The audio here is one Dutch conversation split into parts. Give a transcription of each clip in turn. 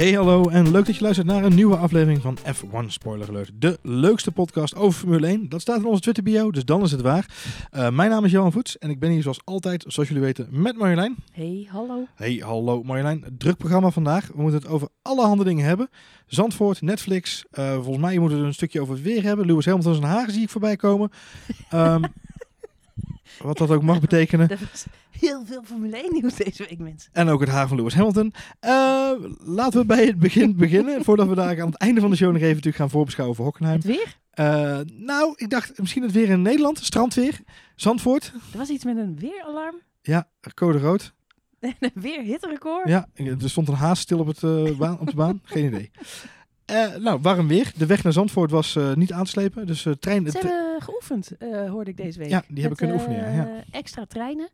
Hey hallo en leuk dat je luistert naar een nieuwe aflevering van F1 Spoiler Alert. De leukste podcast over Formule 1. Dat staat in onze Twitter bio, dus dan is het waar. Uh, mijn naam is Johan Voets en ik ben hier zoals altijd, zoals jullie weten, met Marjolein. Hey, hallo. Hey, hallo Marjolein. Druk programma vandaag. We moeten het over allerhande dingen hebben. Zandvoort, Netflix. Uh, volgens mij moeten we een stukje over het weer hebben. Lewis Hamilton zijn haar zie ik voorbij komen. Um, wat dat ook mag betekenen. Was heel veel Formule 1 nieuws deze week, mensen. En ook het haar van Lewis Hamilton. Uh, laten we bij het begin beginnen. voordat we daar aan het einde van de show nog even natuurlijk gaan voorbeschouwen voor Hockenheim. Het weer? Uh, nou, ik dacht misschien het weer in Nederland. Strandweer. Zandvoort. Er was iets met een weeralarm. Ja, code rood. een weerhitterecord. Ja, er stond een haas stil op, het, uh, baan, op de baan. Geen idee. Uh, nou, warm weer. De weg naar Zandvoort was uh, niet aan te slepen. Dus uh, trein... Ze hebben geoefend, hoorde ik deze week. Ja, die hebben kunnen oefenen, ja. ja. Extra treinen.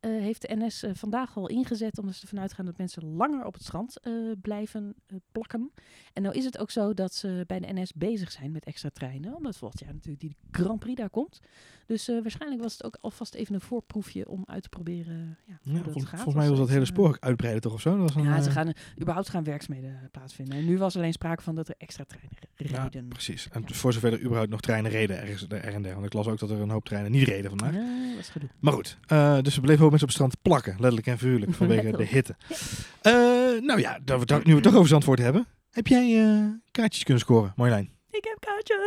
Uh, heeft de NS uh, vandaag al ingezet omdat ze ervan uitgaan dat mensen langer op het strand uh, blijven plakken. En nou is het ook zo dat ze bij de NS bezig zijn met extra treinen, omdat volgend jaar natuurlijk die Grand Prix daar komt. Dus waarschijnlijk was het ook alvast even een voorproefje om uit te proberen ja, hoe dat vol, gaat. Volgens mij was dat hele spoor uitbreiden toch of zo? Dat was ja, ze gaan überhaupt gaan werkzaamheden plaatsvinden. En nu was alleen sprake van dat er extra treinen reden. Ja, precies. En voor zover er überhaupt nog treinen reden ergens er en der. Want ik las ook dat er een hoop treinen niet reden vandaag. Ja, dat is gedoe. Maar goed, dus we bleven mensen op het strand plakken, letterlijk en figuurlijk, vanwege de hitte. Uh, nou ja, dat we het nu we het toch over Zandvoort hebben. Heb jij uh, kaartjes kunnen scoren, Marjolein? Ik heb kaartjes!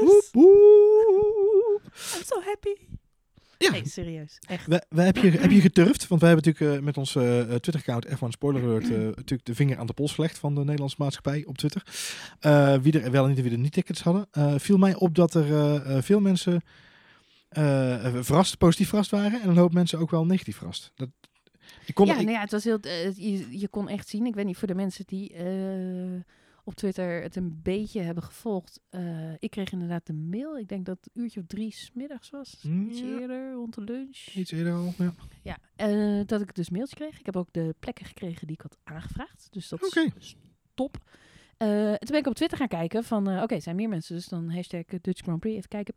Woep, woep. I'm so happy! Ja. Nee, serieus. Echt. We, we heb, je, heb je geturfd? Want wij hebben natuurlijk uh, met ons uh, Twitter-account F1 Spoiler Alert uh, natuurlijk de vinger aan de pols gelegd van de Nederlandse maatschappij op Twitter. wie er wel en niet, wie er niet tickets hadden. viel mij op dat er veel mensen verrast, positief verrast waren en een hoop mensen ook wel negatief verrast. Dat, ik kon, ja, ik... Nou ja, het was heel, uh, je, je, kon echt zien. Ik weet niet voor de mensen die uh, op Twitter het een beetje hebben gevolgd. ik kreeg inderdaad de mail. Ik denk dat het uurtje of drie smiddags was. Mm, Iets ja. eerder, rond de lunch. Iets eerder al, ja. Ja, dat ik dus mailtje kreeg. Ik heb ook de plekken gekregen die ik had aangevraagd. Dus dat okay. is top. toen ben ik op Twitter gaan kijken van, oké, okay, zijn meer mensen. Dus dan hashtag Dutch Grand Prix. Even kijken.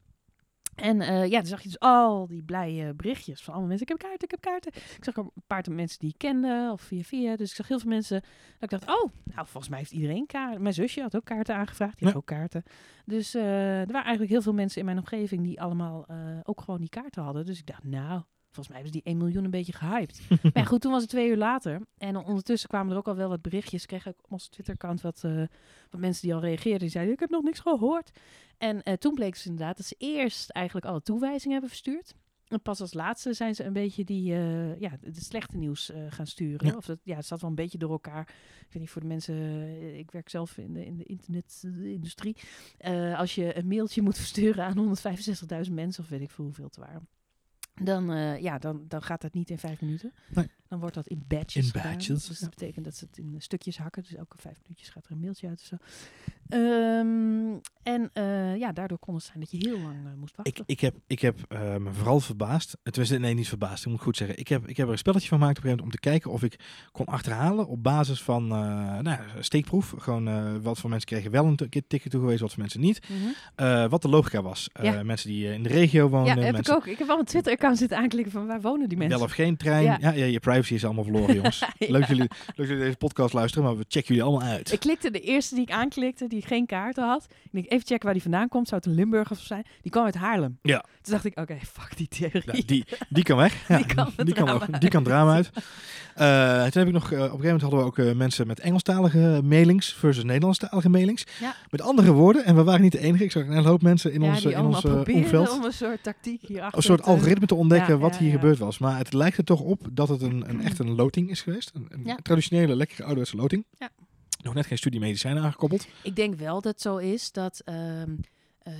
En uh, ja, dan zag je dus al die blije berichtjes van allemaal mensen. Ik heb kaarten, ik heb kaarten. Ik zag ook een paar mensen die ik kende, of via via. Dus ik zag heel veel mensen. Dat ik dacht, oh, nou, volgens mij heeft iedereen kaarten. Mijn zusje had ook kaarten aangevraagd, die Ja. had ook kaarten. Dus uh, er waren eigenlijk heel veel mensen in mijn omgeving die allemaal uh, ook gewoon die kaarten hadden. Dus ik dacht, nou, volgens mij hebben ze die 1 miljoen een beetje gehyped. maar ja, goed, toen was het twee uur later. En ondertussen kwamen er ook al wel wat berichtjes. Ik kreeg ook op ons Twitter-account wat, uh, wat mensen die al reageerden. Die zeiden, ik heb nog niks gehoord. En uh, toen bleek dus inderdaad dat ze eerst eigenlijk alle toewijzingen hebben verstuurd. En pas als laatste zijn ze een beetje die, uh, ja, het slechte nieuws uh, gaan sturen. Ja. Of dat, ja, het zat wel een beetje door elkaar. Ik weet niet, voor de mensen, uh, ik werk zelf in de, in de internetindustrie. Als je een mailtje moet versturen aan 165.000 mensen, of weet ik veel hoeveel het waren. Dan, uh, ja, dan, dan gaat dat niet in vijf minuten. Nee. Dan wordt dat in batches. In gedaan. batches, Dus dat betekent dat ze het in stukjes hakken. Dus elke vijf minuutjes gaat er een mailtje uit of zo. Um, en uh, ja, daardoor kon het zijn dat je heel lang uh, moest wachten. Ik, ik heb, ik heb uh, me vooral verbaasd. Tenminste, nee, niet verbaasd. Ik moet goed zeggen. Ik heb, ik heb er een spelletje van gemaakt op een gegeven moment om te kijken of ik kon achterhalen op basis van nou, steekproef. Gewoon wat voor mensen kregen wel een ticket toegewezen, wat voor mensen niet. Mm -hmm. wat de logica was. Ja. mensen die in de regio woonden. Ja, heb mensen... ik ook. Ik heb wel een Twitter-account zitten aanklikken van waar wonen die mensen. Wel of geen trein. Ja. Ja, ja je privacy is allemaal verloren, jongens. Ja. Leuk, jullie, leuk jullie deze podcast luisteren, maar we checken jullie allemaal uit. Ik klikte de eerste die ik aanklikte, die geen kaarten had. Ik denk, even checken waar die vandaan komt. Zou het een Limburg of zijn? Die kwam uit Haarlem. Ja. Toen dacht ik, oké, fuck die theorie. Ja, die, die kan weg. Ja, Die kan die kan, ook, die kan drama uit. Uh, toen heb ik nog, uh, op een gegeven moment hadden we ook uh, mensen met Engelstalige mailings versus Nederlandstalige mailings. Ja. Met andere woorden, en we waren niet de enige. Ik zag een hele hoop mensen in ja, ons, in ons omveld. om een soort tactiek hierachter. Een soort te- algoritme te ontdekken Ja, wat hier gebeurd was. Maar het lijkt er toch op dat het een, een echt een loting is geweest. Een, traditionele, lekkere ouderwetse loting. Ja. Nog net geen studie medicijnen aangekoppeld. Ik denk wel dat het zo is dat... ehm, eh,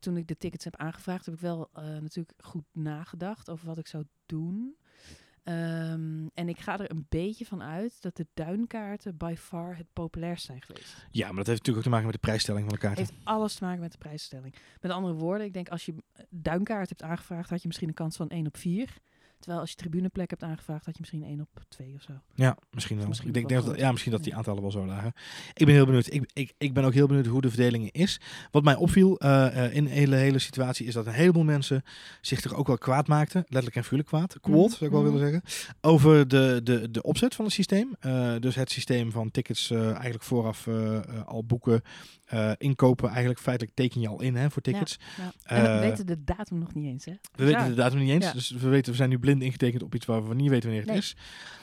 toen ik de tickets heb aangevraagd, heb ik wel eh, natuurlijk goed nagedacht over wat ik zou doen. Ehm, en ik ga er een beetje van uit dat de duinkaarten by far het populairst zijn geweest. Ja, maar dat heeft natuurlijk ook te maken met de prijsstelling van de kaarten. heeft alles te maken met de prijsstelling. Met andere woorden, ik denk als je duinkaart hebt aangevraagd, had je misschien een kans van 1 op 4. Terwijl als je tribuneplek hebt aangevraagd, had je misschien één op twee of zo. Ja, misschien wel. misschien ik denk, denk dat, ja, misschien dat die Ja. aantallen wel zo lagen. Ik ben heel benieuwd. Ik, ik, ik ben ook heel benieuwd hoe de verdeling is. Wat mij opviel eh, eh, in de hele, hele situatie is dat een heleboel mensen zich toch ook wel kwaad maakten. Letterlijk en figuurlijk kwaad. Kwaad, zou ik wel Mhm. willen zeggen. Over de, de, de opzet van het systeem. Eh, dus het systeem van tickets eigenlijk vooraf al boeken. inkopen. Eigenlijk feitelijk teken je al in hè, voor tickets. Ja. En we weten de datum nog niet eens, hè? We weten de datum niet eens. Ja. Dus we, weten, we zijn nu blind ingetekend op iets waar we niet weten wanneer het Nee. is.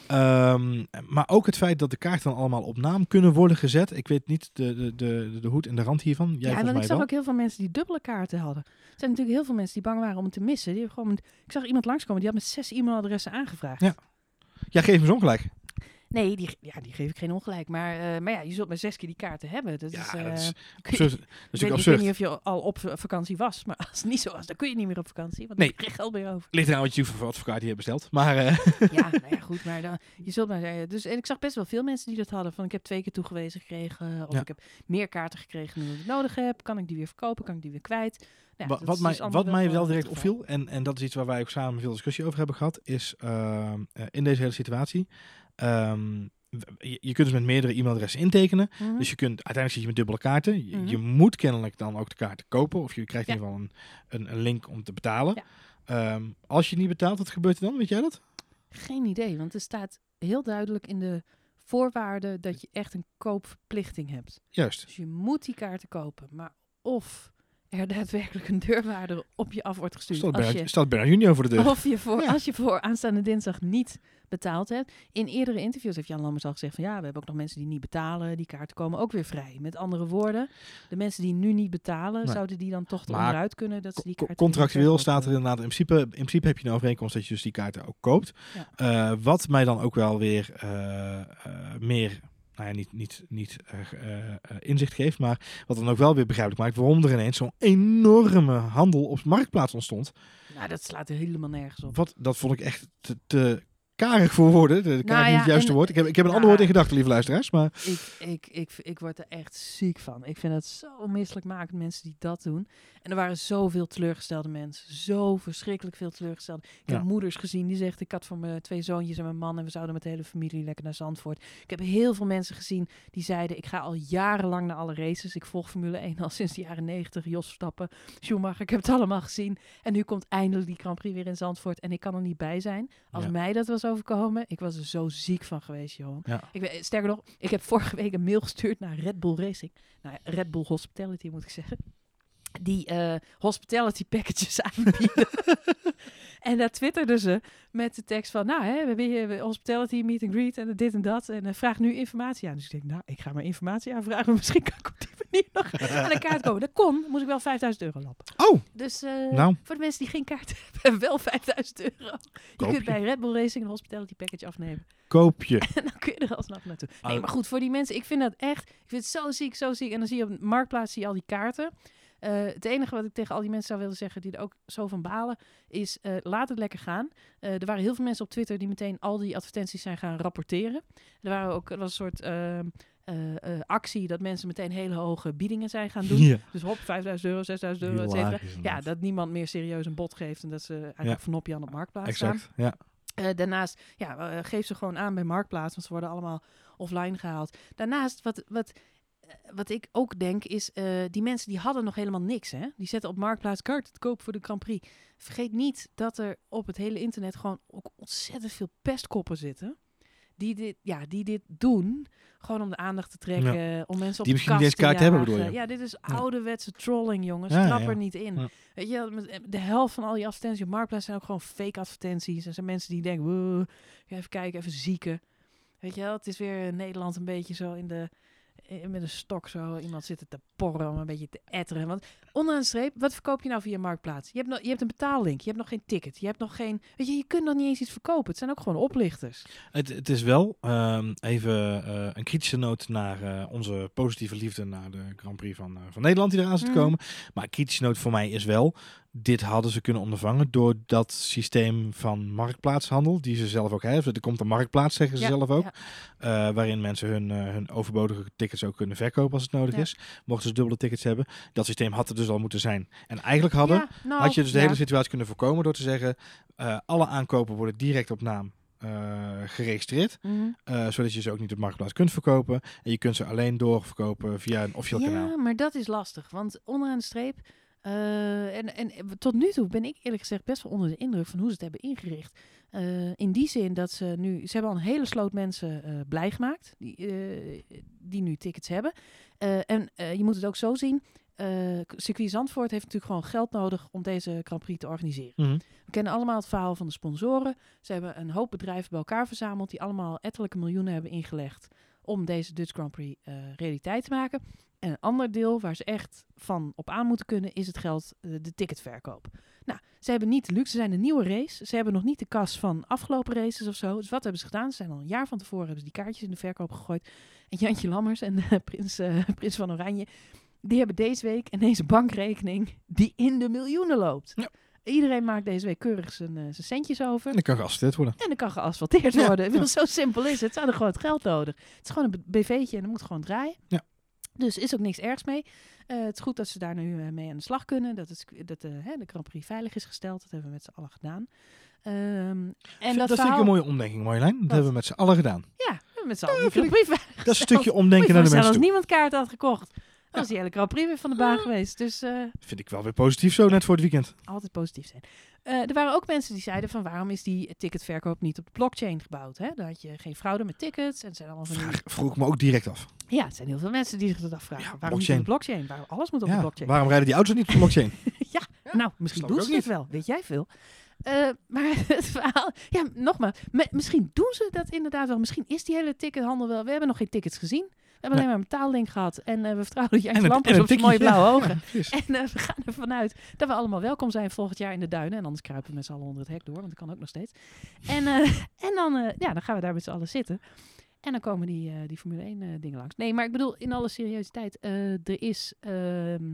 Ehm, maar ook het feit dat de kaarten dan allemaal op naam kunnen worden gezet. Ik weet niet de, de, de, de hoed en de rand hiervan. Jij ja, volgens want ik zag wel. ook heel veel mensen die dubbele kaarten hadden. Er zijn natuurlijk heel veel mensen die bang waren om het te missen. Die gewoon, ik zag iemand langskomen, die had met zes e-mailadressen aangevraagd. Ja. Ja, geef me zo ongelijk. Nee, die, ja, die geef ik geen ongelijk. Maar, eh, maar ja, je zult maar zes keer die kaarten hebben. Dat Ja, is, dat eh, is ik absurd. Dat is weet, ik weet niet of je al op vakantie was. Maar als het niet zo was, dan kun je niet meer op vakantie. Want Nee. dan heb je geen geld meer over. Ligt eraan wat je voor advocaat hier hebt besteld. Maar eh, Ja, nou ja, goed. Maar dan, je zult maar zeggen. Dus, en ik zag best wel veel mensen die dat hadden. Van ik heb twee keer toegewezen gekregen. Of Ja. ik heb meer kaarten gekregen dan ik nodig heb. Kan ik die weer verkopen? Kan ik die weer kwijt? Nou, dat wat, mij, dus allemaal wat mij wel direct opviel, en, en dat is iets waar wij ook samen veel discussie over hebben gehad, is ehm, eh, in deze hele situatie. Ehm, je, je kunt dus met meerdere e-mailadressen intekenen. Mhm. Dus je kunt, uiteindelijk zit je met dubbele kaarten. Je, Mhm. je moet kennelijk dan ook de kaarten kopen. Of je krijgt in Ja. ieder geval een, een, een link om te betalen. Ja. Ehm, als je niet betaalt, wat gebeurt er dan? Weet jij dat? Geen idee, want er staat heel duidelijk in de voorwaarden dat je echt een koopverplichting hebt. Juist. Dus je moet die kaarten kopen. Maar of er daadwerkelijk een deurwaarder op je af wordt gestuurd. Staat als Bernard, je, staat Bernard Junior voor de deur. of je voor, Ja. als je voor aanstaande dinsdag niet betaald hebt. In eerdere interviews heeft Jan Lammers al gezegd van ja, we hebben ook nog mensen die niet betalen. Die kaarten komen ook weer vrij. Met andere woorden, de mensen die nu niet betalen, Nee. zouden die dan toch onderuit kunnen dat ze die kaarten Contractueel staat er inderdaad, in principe, in principe heb je een overeenkomst dat je dus die kaarten ook koopt. Ja. Eh, wat mij dan ook wel weer eh, eh, meer, nou ja, niet, niet, niet eh, eh, eh, inzicht geeft, maar wat dan ook wel weer begrijpelijk maakt waarom er ineens zo'n enorme handel op marktplaats ontstond. Nou, dat slaat er helemaal nergens op. Wat, dat vond ik echt te, te karig voor woorden. De, karig Nou ja, het juiste en- woord. Ik heb, ik heb een ander woord in gedachten, lieve luisteraars. Maar Ik, ik, ik, ik word er echt ziek van. Ik vind het zo misselijkmakend, mensen die dat doen. En er waren zoveel teleurgestelde mensen. Zo verschrikkelijk veel teleurgestelde. Ik Ja. heb moeders gezien die zegt... ik had voor mijn twee zoontjes en mijn man... en we zouden met de hele familie lekker naar Zandvoort. Ik heb heel veel mensen gezien die zeiden... ik ga al jarenlang naar alle races. Ik volg Formule 1 al sinds de jaren 90. Jos Verstappen, Schumacher, ik heb het allemaal gezien. En nu komt eindelijk die Grand Prix weer in Zandvoort... en ik kan er niet bij zijn. Als Ja. mij dat was overkomen... ik was er zo ziek van geweest, joh. ja. Ik weet, sterker nog, ik heb vorige week een mail gestuurd naar Red Bull Racing. Nou, ja, Red Bull Hospitality moet ik zeggen. Die eh, hospitality packages aanbieden. en daar twitterden ze met de tekst van... Nou, hè, we hebben hier hospitality, meet and greet en dit en dat. En eh, vraag nu informatie aan. Dus ik denk, nou, ik ga maar informatie aanvragen. Maar misschien kan ik op die manier nog aan de kaart komen. Dat kon, moest ik wel 5000 euro lappen. Oh, Dus eh, Nou. voor de mensen die geen kaart hebben, wel 5000 euro. Je kunt bij Red Bull Racing een hospitality package afnemen. koop je. En dan kun je er alsnog naartoe. Nee, Oh. maar goed, voor die mensen, ik vind dat echt, ik vind het zo ziek, zo ziek. En dan zie je op de marktplaats zie je al die kaarten. Eh, het enige wat ik tegen al die mensen zou willen zeggen, die er ook zo van balen, is eh, laat het lekker gaan. Eh, er waren heel veel mensen op Twitter die meteen al die advertenties zijn gaan rapporteren. Er waren ook, er was een soort ehm, eh, eh, actie dat mensen meteen hele hoge biedingen zijn gaan doen. Ja. Dus hop, 5000 euro, 6000 euro, et cetera. Hilarisch, Ja, dat niemand meer serieus een bod geeft en dat ze eigenlijk Ja. van op Jan op marktplaats staan. Exact, ja. Eh, daarnaast, ja, geef ze gewoon aan bij Marktplaats, want ze worden allemaal offline gehaald. Daarnaast, wat, wat, wat ik ook denk, is eh, die mensen die hadden nog helemaal niks. Hè? Die zetten op Marktplaats kaart te koop voor de Grand Prix. Vergeet niet dat er op het hele internet gewoon ook ontzettend veel pestkoppen zitten. Die dit, ja, die dit doen, gewoon om de aandacht te trekken, om mensen op Die de misschien kast te kaart hebben, jagen. bedoel je? Ja, dit is ouderwetse trolling, jongens. Ja, Trap ja. er niet in. Weet je, met- de helft van al die advertenties op Marktplaats zijn ook gewoon fake advertenties. En zijn mensen die denken, "Wow, ik ga even kijken, even zieken. Weet je wel, het is weer in Nederland een beetje zo in de, eh, met een stok zo iemand zitten te porren om een beetje te etteren. Want onderaan de streep, wat verkoop je nou via Marktplaats? Je hebt, nog, je hebt een betaallink, je hebt nog geen ticket, je hebt nog geen... Weet je, je kunt nog niet eens iets verkopen. Het zijn ook gewoon oplichters. Het, het is wel ehm, even eh, een kritische noot naar eh, onze positieve liefde naar de Grand Prix van, eh, van Nederland die eraan zit te Mhm. komen. Maar kritische noot voor mij is wel dit hadden ze kunnen ondervangen door dat systeem van marktplaatshandel, die ze zelf ook hebben. Er komt een marktplaats, zeggen ze Ja, zelf ook. ja. eh, waarin mensen hun, eh, hun overbodige tickets ook kunnen verkopen als het nodig Ja. is. Mochten ze dubbele tickets hebben. Dat systeem had er dus al moeten zijn. En eigenlijk hadden, Ja, nou, had je dus de ja. hele situatie kunnen voorkomen door te zeggen, eh, alle aankopen worden direct op naam geregistreerd. Mhm. zodat je ze ook niet op marktplaats kunt verkopen. En je kunt ze alleen doorverkopen via een officieel ja, kanaal. maar dat is lastig. Want onderaan de streep... eh, en, en tot nu toe ben ik eerlijk gezegd best wel onder de indruk van hoe ze het hebben ingericht. Eh, in die zin dat ze nu... Ze hebben al een hele sloot mensen eh, blij gemaakt. Die, die nu tickets hebben. En je moet het ook zo zien. Circuit Zandvoort heeft natuurlijk gewoon geld nodig om deze Grand Prix te organiseren. Mhm. We kennen allemaal het verhaal van de sponsoren. Ze hebben een hoop bedrijven bij elkaar verzameld die allemaal ettelijke miljoenen hebben ingelegd om deze Dutch Grand Prix realiteit te maken. En een ander deel waar ze echt van op aan moeten kunnen is het geld, eh, de ticketverkoop. Nou, ze hebben niet de luxe, ze zijn een nieuwe race. Ze hebben nog niet de kas van afgelopen races of zo. Dus wat hebben ze gedaan? Ze zijn al een jaar van tevoren hebben ze die kaartjes in de verkoop gegooid. En Jantje Lammers en eh, prins, eh, prins van Oranje, die hebben deze week ineens een bankrekening die in de miljoenen loopt. Ja. Iedereen maakt deze week keurig zijn, zijn centjes over. En dat kan geassisteerd worden. En dan kan geasfalteerd worden. Ja. Zo simpel is het. Ze hadden gewoon het geld nodig. Het is gewoon een BV'tje en dat moet gewoon draaien. Ja. Dus is ook niks ergs mee. Eh, het is goed dat ze daar nu eh, mee aan de slag kunnen. Dat, het, dat de, hè, de Grand Prix veilig is gesteld. Dat hebben we met z'n allen gedaan. Ehm, en dat dat, vind ik verhaal- een mooie omdenking, Marjolein. Dat Wat? hebben we met z'n allen gedaan. Ja, we hebben met z'n allen veilig Dat is een stukje omdenken naar de mensen toe. niemand kaart had gekocht. Dan was die hele Grand Prix weer van de baan geweest. Dus eh, Vind ik wel weer positief zo, net voor het weekend. altijd positief zijn. Eh, er waren ook mensen die zeiden van waarom is die ticketverkoop niet op de blockchain gebouwd? Hè? Dan had je geen fraude met tickets. En het zijn allemaal van Vraag, vroeg ik me ook direct af. Ja, het zijn heel veel mensen die zich dat afvragen. Ja, waarom niet op de blockchain? Waarom alles moet op de Ja, blockchain? waarom rijden die auto's niet op de blockchain? nou, misschien doen ze het wel. Weet jij veel? Eh, maar het verhaal... Ja, nogmaals. misschien doen ze dat inderdaad wel. Misschien is die hele tickethandel wel... We hebben nog geen tickets gezien. We hebben alleen maar een betaallink gehad. En eh, we vertrouwen dat jij Lampers en een op zijn mooie blauwe ogen. En eh, we gaan ervan uit dat we allemaal welkom zijn volgend jaar in de duinen. En anders kruipen we met z'n allen onder het hek door, want dat kan ook nog steeds. En, eh, en dan, ja, dan gaan we daar met z'n allen zitten. En dan komen die, die Formule 1 eh, dingen langs. Nee, maar ik bedoel, in alle seriositeit, er, is, ehm,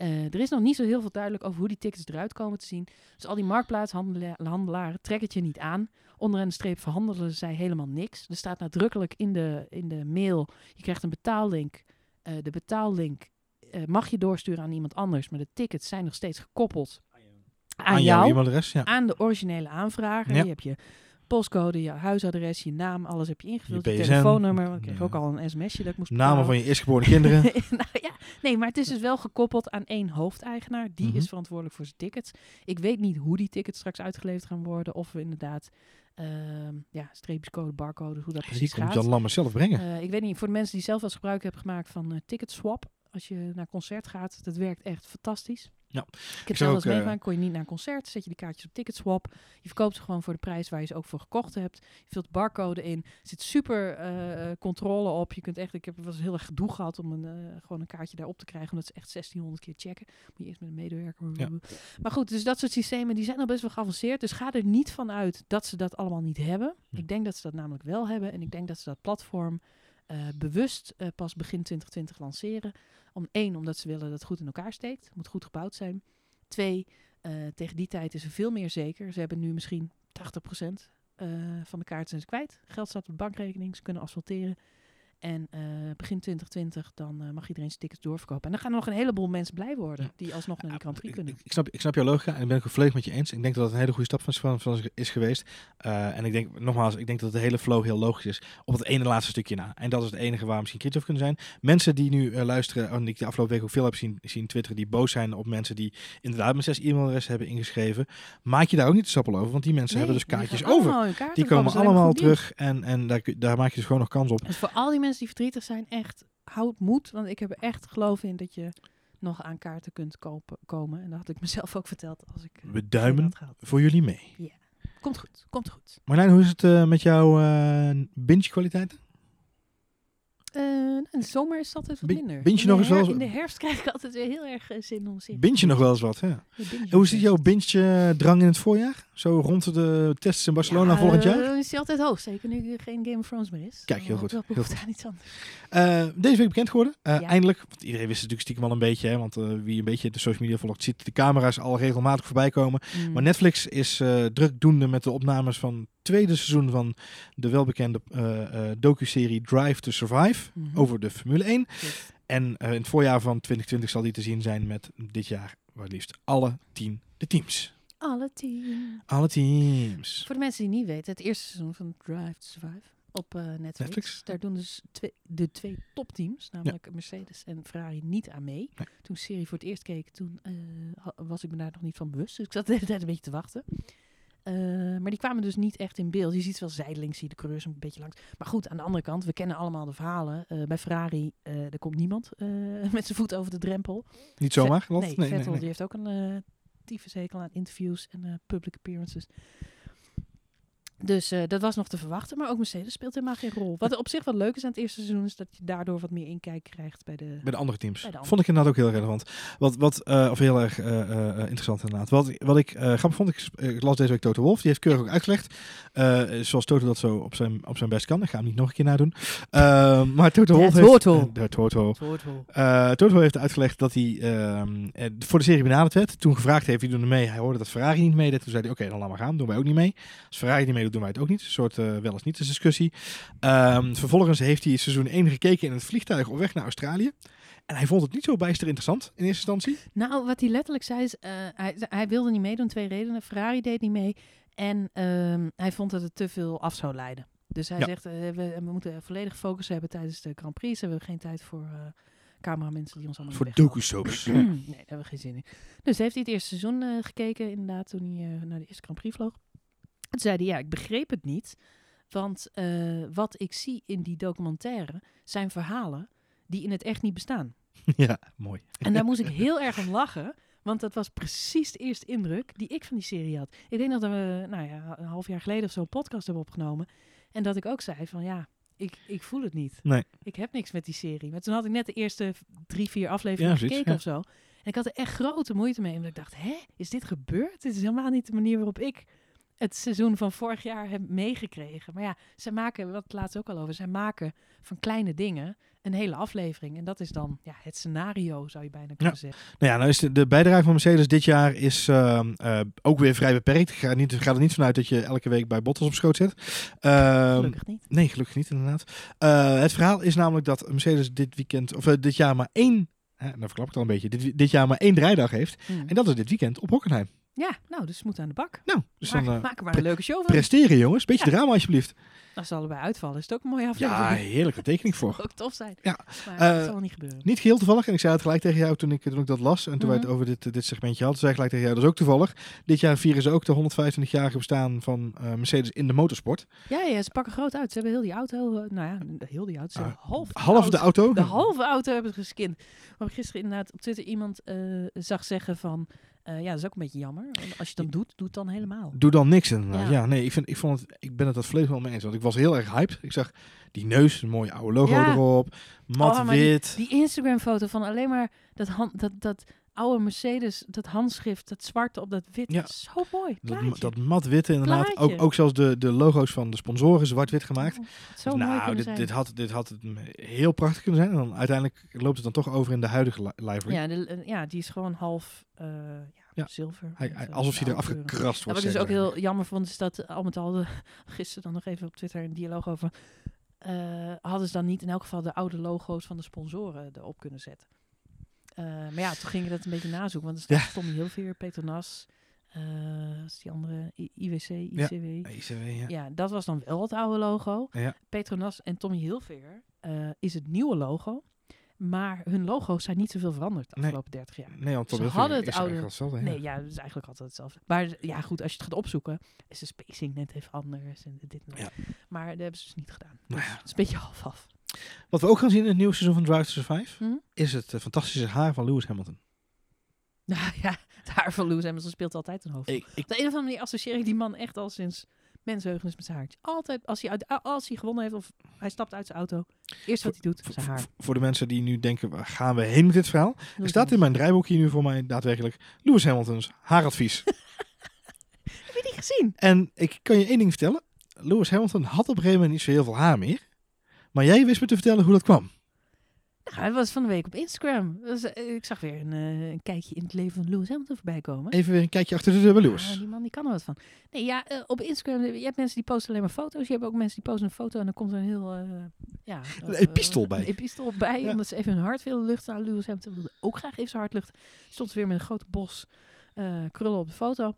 eh, er is nog niet zo heel veel duidelijk over hoe die tickets eruit komen te zien. Dus al die marktplaatshandelaren trekken het je niet aan. Onderaan de streep verhandelen zij helemaal niks. Er staat nadrukkelijk in de, in de mail, je krijgt een betaallink. Eh, de betaallink eh, mag je doorsturen aan iemand anders, maar de tickets zijn nog steeds gekoppeld aan, Aan jouw jou, e-mailadres, ja. aan de originele aanvrager. Ja. Je hebt je postcode, je huisadres, je naam, alles heb je ingevuld. Je, telefoonnummer. want Ik kreeg Ja. ook al een sms'je dat ik moest Namen van je eerstgeboren kinderen. nou ja, nee, maar het is dus wel gekoppeld aan één hoofdeigenaar. Die Mhm. is verantwoordelijk voor zijn tickets. Ik weet niet hoe die tickets straks uitgeleverd gaan worden. Of we inderdaad, ehm ja, streepjescode, barcode, hoe dat Die precies komt gaat. Jan Lammers zelf brengen. Eh, ik weet niet, voor de mensen die zelf wel eens gebruik hebben gemaakt van eh Ticketswap. Als je naar concert gaat, dat werkt echt fantastisch. Ja. Ik heb zelf eens eh, meegemaakt, kon je niet naar een concert, zet je die kaartjes op Ticketswap. Je verkoopt ze gewoon voor de prijs waar je ze ook voor gekocht hebt. Je vult de barcode in, er zit super eh, controle op. Je kunt echt, ik heb wel eens heel erg gedoe gehad om een, eh, gewoon een kaartje daarop te krijgen, omdat ze echt 1600 keer checken. Moet je eerst met een medewerker. Ja. Maar goed, dus dat soort systemen die zijn al best wel geavanceerd. Dus ga er niet van uit dat ze dat allemaal niet hebben. Hm. Ik denk dat ze dat namelijk wel hebben. En ik denk dat ze dat platform eh, bewust eh, pas begin 2020 lanceren. Om één, omdat ze willen dat het goed in elkaar steekt. Moet goed gebouwd zijn. Twee, eh, tegen die tijd is er veel meer zeker. Ze hebben nu misschien 80% eh, van de kaarten zijn ze kwijt. Geld staat op de bankrekening, ze kunnen asfalteren. En eh, begin 2020 dan eh, mag iedereen zijn tickets doorverkopen. En dan gaan er nog een heleboel mensen blij worden Ja. die alsnog naar die Grand Prix kunnen. ik, ik snap, ik snap jouw logica en ben ik volledig met je eens. Ik denk dat het een hele goede stap van, van, van is geweest. Eh, en ik denk, nogmaals, ik denk dat de hele flow heel logisch is. Op het ene laatste stukje na. En dat is het enige waar we misschien kritisch over kunnen zijn. Mensen die nu luisteren, en die ik de afgelopen week ook veel heb zien, zien twitteren, die boos zijn op mensen die inderdaad met zes e-mailadressen hebben ingeschreven. Maak je daar ook niet te sappel over, want die mensen Nee, hebben dus kaartjes over. Die komen allemaal terug en, en daar, daar maak je dus gewoon nog kans op. Dus voor al die mensen die verdrietig zijn, echt houd moed. Want ik heb er echt geloof in dat je nog aan kaarten kunt kopen, komen. En dat had ik mezelf ook verteld als ik... eh, We duimen voor jullie mee. Komt goed, komt goed. Marlijn, hoe is het eh, met jouw binge kwaliteiten? Eh, nou, in de zomer is het altijd wat minder. binge In nog eens wel eens- In de herfst krijg ik altijd weer heel erg zin om serie Binge je nog wel eens wat, ja. Ja, En hoe wel jouw binge-drang in het voorjaar? Zo rond de tests in Barcelona Ja, volgend jaar? eh, is hij altijd hoog. Zeker nu geen Game of Thrones meer is. Kijk, heel goed, heel behoefte aan iets anders. Eh, deze week bekend geworden. Eh, Ja. Eindelijk. Want iedereen wist het natuurlijk stiekem al een beetje. Hè, want wie een beetje de social media volgt, ziet de camera's al regelmatig voorbij komen. Mm. Maar Netflix is drukdoende met de opnames van het tweede seizoen van de welbekende docu-serie Drive to Survive Mhm. over de Formule 1. Yes. En in het voorjaar van 2020 zal die te zien zijn met dit jaar maar liefst alle tien de teams. Alle team. Alle teams. Voor de mensen die niet weten, het eerste seizoen van Drive to Survive op eh, Netflix. Netflix. Daar doen dus twee, de twee topteams, namelijk Mercedes en Ferrari, niet aan mee. Nee. Toen serie voor het eerst keek, toen eh, was ik me daar nog niet van bewust. Dus ik zat de hele tijd een beetje te wachten. Eh, maar die kwamen dus niet echt in beeld. Je ziet wel zijdelings, zie je de coureurs een beetje langs. Maar goed, aan de andere kant, we kennen allemaal de verhalen. Bij Ferrari, eh er komt niemand met zijn voet over de drempel. Niet zomaar. Lot? nee, Vettel die heeft ook een tyfushekel aan interviews en eh, public appearances. Dus eh, dat was nog te verwachten. Maar ook Mercedes speelt helemaal geen rol. Wat op zich wel leuk is aan het eerste seizoen... is dat je daardoor wat meer inkijk krijgt bij de... Bij de andere teams. De andere Vond ik inderdaad ook heel relevant. Wat, wat eh, of heel erg eh, interessant inderdaad. Wat, wat ik grappig vond, ik, las deze week Toto Wolf. Die heeft keurig ook uitgelegd. zoals Toto dat zo op zijn, op zijn best kan. Ik ga hem niet nog een keer nadoen. Eh, maar Toto De Wolf Toto. heeft... de Toto. Wel. Eh, Toto heeft uitgelegd dat hij ehm, eh, voor de serie benaderd werd. Toen gevraagd heeft wie doen er mee. Hij hoorde dat Ferrari niet meedeed. Toen zei hij, oké, dan laat maar gaan. Doen wij ook niet mee. Als Ferrari niet meedoet, doen wij het ook niet. Een soort eh, wel eens niet discussie. Ehm, vervolgens heeft hij seizoen 1 gekeken in het vliegtuig op weg naar Australië. En hij vond het niet zo bijster interessant in eerste instantie. Nou, wat hij letterlijk zei is... eh, hij, hij wilde niet meedoen, twee redenen. Ferrari deed niet mee. En ehm, hij vond dat het te veel af zou leiden. Dus hij Ja. zegt, eh, we, we moeten volledig focus hebben tijdens de Grand Prix. Ze hebben geen tijd voor cameramensen die ons allemaal Voor docu-soaps. nee, daar hebben we geen zin in. Dus heeft hij het eerste seizoen gekeken, inderdaad, toen hij naar de eerste Grand Prix vloog. Toen zei hij, ja, ik begreep het niet. Want eh, wat ik zie in die documentaire zijn verhalen die in het echt niet bestaan. ja, mooi. En daar moest ik heel erg om lachen. Want dat was precies de eerste indruk die ik van die serie had. Ik denk dat we, nou ja, een half jaar geleden of zo een podcast hebben opgenomen. En dat ik ook zei van, ja, ik, ik voel het niet. Nee. Ik heb niks met die serie. Maar toen had ik net de eerste drie, vier afleveringen Ja, gekeken ja. of zo. En ik had er echt grote moeite mee. Omdat ik dacht, hè, is dit gebeurd? Dit is helemaal niet de manier waarop ik het seizoen van vorig jaar heb meegekregen. Maar ja, ze maken, wat het laatst ook al over, zij maken van kleine dingen een hele aflevering. En dat is dan ja, het scenario, zou je bijna kunnen zeggen. Nou ja, nou is de, de bijdrage van Mercedes dit jaar is ehm, eh, ook weer vrij beperkt. Ik ga, niet, ik ga er niet vanuit dat je elke week bij Bottas op schoot zit. Ehm, Gelukkig niet. Nee, gelukkig niet inderdaad. Eh, het verhaal is namelijk dat Mercedes dit weekend, of eh, dit jaar maar één, hè, nou verklap ik het al een beetje, dit, dit jaar maar één draaidag heeft. Mm. En dat is dit weekend op Hockenheim. Ja, nou, dus ze moeten aan de bak. Nou, dus maak, dan eh, maak er maar een leuke show van. presteren jongens. Beetje Ja. drama alsjeblieft. Als ze allebei uitvallen, is het ook een mooie Ja, aflevering. heerlijke tekening voor. ook tof zijn. Ja. Maar Eh, dat zal wel niet gebeuren. Niet geheel toevallig, en ik zei het gelijk tegen jou toen ik, toen ik dat las. En toen wij Mhm. het over dit, dit segmentje hadden, zei ik gelijk tegen jou, dat is ook toevallig. Dit jaar vieren ze ook de 125-jarige bestaan van eh, Mercedes in de motorsport. Ja, ja, ze pakken groot uit. Ze hebben heel die auto, eh, nou ja, heel die auto. Ze half, Ah, Half de auto. De halve auto hebben ze geskind. Maar gisteren inderdaad op Twitter iemand eh, zag zeggen van... eh, ja, dat is ook een beetje jammer. Want Als je dan doet, doe het dan helemaal. Doe dan niks inderdaad. Ja, Ja. nee, ik, vind, ik, vond het, ik ben het dat volledig wel mee eens. Want ik was heel erg hyped. Ik zag die neus, een mooie oude logo Ja. erop. Mat Oh, maar die- wit. Die Instagram-foto van alleen maar dat, hand, dat, dat oude Mercedes, dat handschrift, dat zwarte op dat wit. Ja. Zo mooi. dat, Plaatje. dat mat witte inderdaad. Ook, Plaatje. ook zelfs de, de logo's van de sponsoren zwart-wit gemaakt. Oh, het zo mooi nou, dit, zijn. dit, had, dit had het heel prachtig kunnen zijn. En dan uiteindelijk loopt het dan toch over in de huidige li- livery. ja, de, eh, ja, die is gewoon half eh, ja, zilver. Hij, met, hij- eh, alsof hij er blauwe kleuren. afgekrast Ja, wordt. wat ik dus ook heel jammer vond, is dat al met al, de, gisteren dan nog even op Twitter een dialoog over, hadden ze dan niet in elk geval de oude logo's van de sponsoren erop kunnen zetten. Eh, maar ja, toen ging ik dat een beetje nazoeken, want er Ja. Tommy Hilveer, Petronas, eh wat is die andere, I- IWC, ICW. ECW, ja. Ja. dat was dan wel het oude logo. Ja. Petronas en Tommy Hilveer eh, is het nieuwe logo. Maar hun logo's zijn niet zoveel veranderd de Nee. afgelopen 30 jaar. Nee, want Ze hadden het oude- hetzelfde. ja. Nee, ja, het is eigenlijk altijd hetzelfde. Maar ja, goed, als je het gaat opzoeken, is de spacing net even anders en dit en dat. Ja. Maar dat hebben ze dus niet gedaan. Nou Dus ja. het is een beetje half-af. Wat we ook gaan zien in het nieuwe seizoen van Drive to Survive, Hm? is het eh, fantastische haar van Lewis Hamilton. Nou ja, het haar van Lewis Hamilton speelt altijd een hoofd. Ik, ik, Op de een of andere manier associeer ik die man echt al sinds mensheugenis met zijn haartje. Altijd, als hij, uit, als hij gewonnen heeft of hij stapt uit zijn auto, eerst wat hij doet, zijn haar. voor de mensen die nu denken, waar gaan we heen met dit verhaal? Er staat in mijn draaiboek hier nu voor mij daadwerkelijk Lewis Hamilton's haaradvies. Heb je die gezien. En ik kan je één ding vertellen. Lewis Hamilton had op een gegeven moment niet zo heel veel haar meer. Maar jij wist me te vertellen hoe dat kwam. Nou, hij was van de week op Instagram. Dus, eh, ik zag weer een, eh, een kijkje in het leven van Lewis Hamilton voorbij komen. Even weer een kijkje achter de deur bij Lewis. Ja, die man die kan er wat van. Nee, ja, eh, op Instagram, je hebt mensen die posten alleen maar foto's. Je hebt ook mensen die posten een foto en dan komt er een heel, ja... Een epistool bij. Een epistool bij, Ja. omdat ze even hun hart willen luchten. Nou, Lewis Hamilton wilde ook graag even zijn hart luchten. Stond weer met een grote bos krullen op de foto.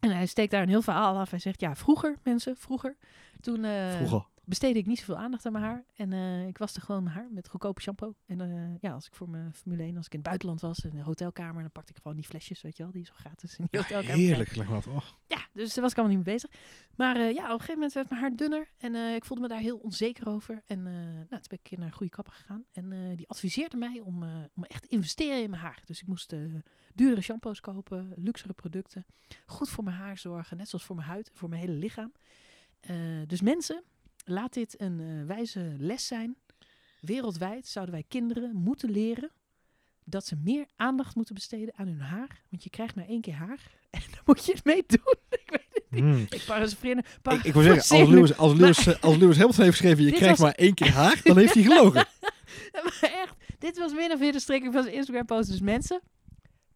En hij steekt daar een heel verhaal af. Hij zegt, ja, vroeger, mensen, vroeger. Toen Vroeger. Besteedde ik niet zoveel aandacht aan mijn haar. En eh, ik waste gewoon mijn haar met goedkope shampoo. En eh, ja, als ik voor mijn Formule 1, als ik in het buitenland was, in de hotelkamer, dan pakte ik gewoon die flesjes, weet je wel, die zo gratis in die hotelkamer. Heerlijk. Leg maar wat. Oh. Ja, dus daar was ik allemaal niet mee bezig. Maar eh, ja, op een gegeven moment werd mijn haar dunner. En ik voelde me daar heel onzeker over. En nou, toen ben ik naar een goede kapper gegaan. En die adviseerde mij om, om echt te investeren in mijn haar. Dus ik moest duurdere shampoos kopen, luxere producten. Goed voor mijn haar zorgen, net zoals voor mijn huid voor mijn hele lichaam. Dus mensen, laat dit een eh, wijze les zijn. Wereldwijd zouden wij kinderen moeten leren dat ze meer aandacht moeten besteden aan hun haar. Want je krijgt maar één keer haar. En daar moet je het mee doen. ik weet het niet. Mm. Ik parafraseer. Ik, ik wil zeggen, als Lewis, als, Lewis, als Lewis Hamilton heeft geschreven, je krijgt was- maar één keer haar, dan heeft hij gelogen. Maar echt, dit was min of meer de strekking van zijn Instagram-post. Dus mensen,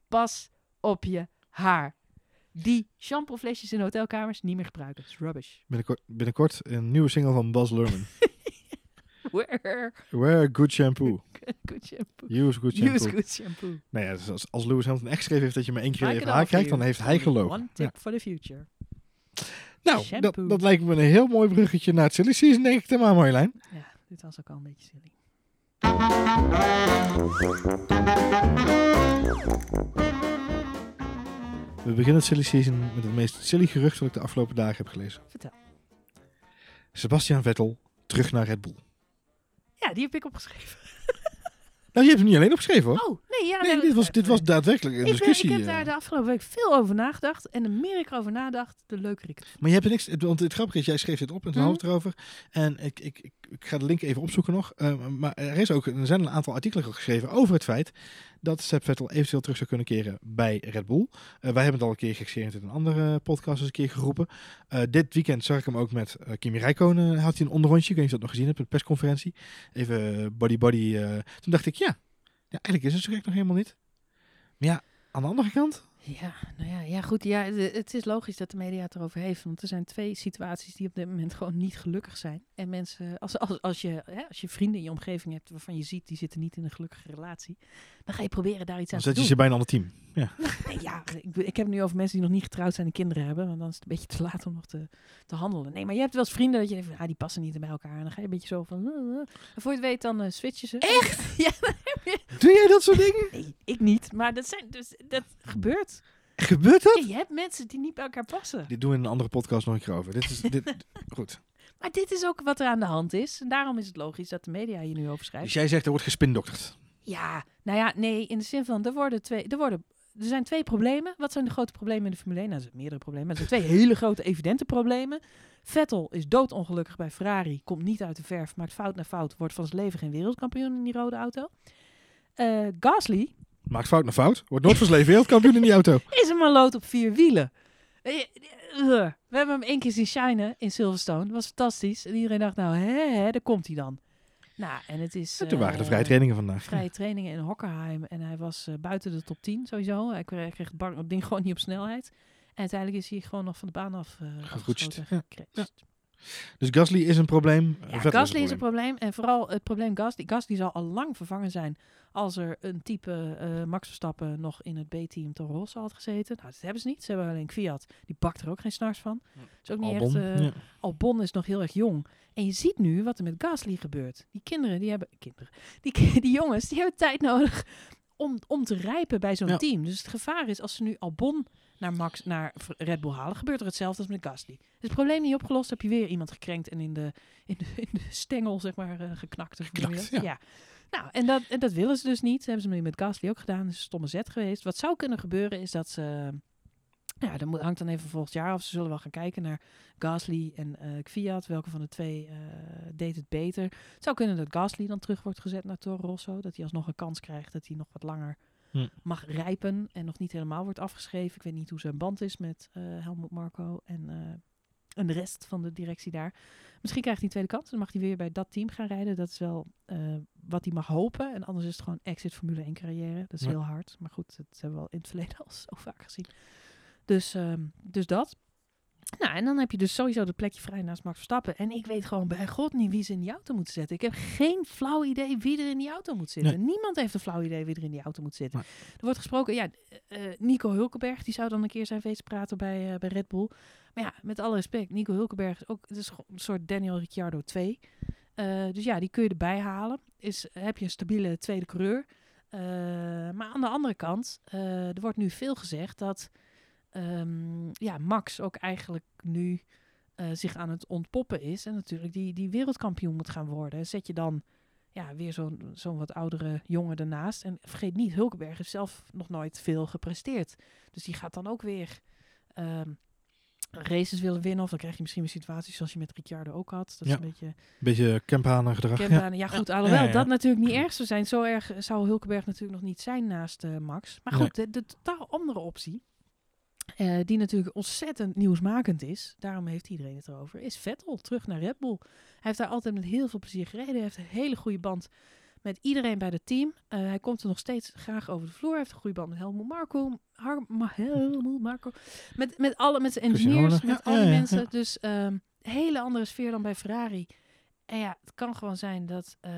pas op je haar. Die shampooflesjes in hotelkamers niet meer gebruiken. Dat is rubbish. Binnenkort, binnenkort een nieuwe single van Bas Lerman. Where? Wear good shampoo. Good shampoo. Use good shampoo. Use good shampoo. Nou ja, dus als, als Lewis Hamilton echt geschreven heeft dat je maar één keer even you dan heeft hij gelogen. One Ja. tip for the future. Nou, dat lijkt me een heel mooi bruggetje naar het silly season, denk ik, dan maar Marjolein. Ja, dit was ook al een beetje silly. We beginnen het silly season met het meest silly gerucht dat ik de afgelopen dagen heb gelezen. Vertel. Sebastian Vettel terug naar Red Bull. Ja, die heb ik opgeschreven. Nou, je hebt hem niet alleen opgeschreven hoor. Oh, nee, ja. nee, dit was, eh, dit was daadwerkelijk een ik, ben- discussie. ik heb eh. daar de afgelopen week veel over nagedacht. En de meer ik erover nadacht, de leuker ik het vond. Maar je hebt er niks, want het grappige is, jij schreef dit op en toen Mhm. het erover. En ik, ik, ik, ik ga de link even opzoeken nog. Eh, maar er, is ook, er zijn een aantal artikelen geschreven over het feit dat Seb Vettel eventueel terug zou kunnen keren bij Red Bull. Eh, wij hebben het al een keer geëxeerd in een andere podcast eens een keer geroepen. Eh, dit weekend zag ik hem ook met eh, Kimi Räikkönen, had hij een onderrondje. Ik weet niet of je dat nog gezien hebt, een persconferentie. Even body body. eh. toen dacht ik, ja, ja, eigenlijk is het zo gek nog helemaal niet. Maar ja, aan de andere kant... Ja, nou ja, ja goed. Ja, het is logisch dat de media het erover heeft. Want er zijn twee situaties die op dit moment gewoon niet gelukkig zijn. En mensen, als, als, als, je, hè, als je vrienden in je omgeving hebt waarvan je ziet die zitten niet in een gelukkige relatie, dan ga je proberen daar iets Dan aan zet te je doen. ze bij een ander team. Ja. Nee, ja, ik, ik heb het nu over mensen die nog niet getrouwd zijn en kinderen hebben. Want dan is het een beetje te laat om nog te, te handelen. Nee, maar je hebt wel eens vrienden dat je denkt, ah, die passen niet bij elkaar. En dan ga je een beetje zo van... uh, uh. En voor je het weet, dan eh, switchen ze. Echt? ja, dan je... Doe jij dat soort dingen? Nee, ik niet. Maar dat, zijn, dus, dat gebeurt. Gebeurt dat? Ja, je hebt mensen die niet bij elkaar passen. Dit doen we in een andere podcast nog een keer over. Dit is dit, goed. Maar dit is ook wat er aan de hand is. En daarom is het logisch dat de media hier nu over Dus schrijft. jij zegt er wordt gespindokterd. Ja, nou ja, nee, in de zin van, er, worden twee, er, worden, er zijn twee problemen. Wat zijn de grote problemen in de Formule 1? Nou, er zijn meerdere problemen. Maar er zijn twee hele grote, evidente problemen. Vettel is doodongelukkig bij Ferrari. Komt niet uit de verf, maakt fout na fout. Wordt van zijn leven geen wereldkampioen in die rode auto. Eh, Gasly Maakt fout naar fout. Wordt nooit van zijn wereldkampioen in die auto. is een maloot op vier wielen. Eh, eh, We hebben hem één keer zien shinen in Silverstone. Dat was fantastisch. En iedereen dacht, nou, hè, hè daar komt hij dan. Nou, en het is... En toen waren de vrije trainingen vandaag. vrije trainingen in Hockenheim. En hij was buiten de top 10 sowieso. Hij kreeg, het ding gewoon niet op snelheid. En uiteindelijk is hij gewoon nog van de baan af uh, Gevoetst, ja, ja. Ja, Dus Gasly is een probleem. Vettel Gasly is een probleem. En vooral het probleem Gasly. Gasly zal al lang vervangen zijn als er een type eh, Max Verstappen nog in het B-team Toro Rosso had gezeten. Nou, dat hebben ze niet. Ze hebben alleen Fiat. Die bakt er ook geen snars van. Het is ook niet Albon. echt... eh, ja. Albon is nog heel erg jong. En je ziet nu wat er met Gasly gebeurt. Die kinderen, die hebben... Kinderen. Die, die jongens, die hebben tijd nodig om, om te rijpen bij zo'n Ja. team. Dus het gevaar is, als ze nu Albon naar, Max, naar Red Bull halen, gebeurt er hetzelfde als met Gasly. Is het probleem niet opgelost, heb je weer iemand gekrenkt en in de, in de, in de stengel, zeg maar, eh, geknakt. Of Geknakt, dat? Nou, en dat, en dat willen ze dus niet. Dat hebben ze nu met Gasly ook gedaan. Dat is een stomme zet geweest. Wat zou kunnen gebeuren is dat ze... Ja, dat moet- hangt dan even volgend jaar af. Ze zullen wel gaan kijken naar Gasly en Fiat. Welke van de twee eh, deed het beter? Het zou kunnen dat Gasly dan terug wordt gezet naar Toro Rosso. Dat hij alsnog een kans krijgt. Dat hij nog wat langer Hm. mag rijpen en nog niet helemaal wordt afgeschreven. Ik weet niet hoe zijn band is met eh Helmut Marco en, eh, en de rest van de directie daar. Misschien krijgt hij een tweede kans. Dan mag hij weer bij dat team gaan rijden. Dat is wel eh, wat hij mag hopen. En anders is het gewoon exit Formule 1 carrière. Dat is Ja. heel hard. Maar goed, dat hebben we al in het verleden al zo vaak gezien. Dus, ehm, dus dat. Nou, en dan heb je dus sowieso het plekje vrij naast Max Verstappen. En ik weet gewoon bij God niet wie ze in die auto moeten zetten. Ik heb geen flauw idee wie er in die auto moet zitten. Niemand heeft een flauw idee wie er in die auto moet zitten. Er wordt gesproken, ja, eh, eh, Nico Hulkenberg, die zou dan een keer zijn wezen praten bij, eh, bij Red Bull. Maar ja, met alle respect, Nico Hulkenberg is ook het is een soort Daniel Ricciardo 2. Eh, dus ja, die kun je erbij halen. Is, heb je een stabiele tweede coureur. Maar aan de andere kant, er wordt nu veel gezegd dat ehm, ja, Max ook eigenlijk nu eh, zich aan het ontpoppen is. En natuurlijk die, die wereldkampioen moet gaan worden. Zet je dan ja, weer zo'n zo'n wat oudere jongen ernaast. En vergeet niet, Hulkenberg heeft zelf nog nooit veel gepresteerd. Dus die gaat dan ook weer ehm, races willen winnen. Of dan krijg je misschien weer situaties zoals je met Ricciardo ook had. Dat Ja. is een beetje Beetje gedrag. Ja. Ja, goed, alhoewel Ja, dat natuurlijk niet erg zou zijn. Zo erg zou Hulkenberg natuurlijk nog niet zijn naast eh, Max. Maar Nee. goed, de, de totaal andere optie, eh, die natuurlijk ontzettend nieuwsmakend is, daarom heeft iedereen het erover, is Vettel terug naar Red Bull. Hij heeft daar altijd met heel veel plezier gereden. Hij heeft een hele goede band met iedereen bij het team. Eh, hij komt er nog steeds graag over de vloer. Hij heeft een goede band met Helmut Marko. Har Ma- Helmut Marko. Met, met, alle, met zijn engineers, met Ja, al die ja, ja, mensen. ja. Dus ehm hele andere sfeer dan bij Ferrari. En ja, het kan gewoon zijn dat eh,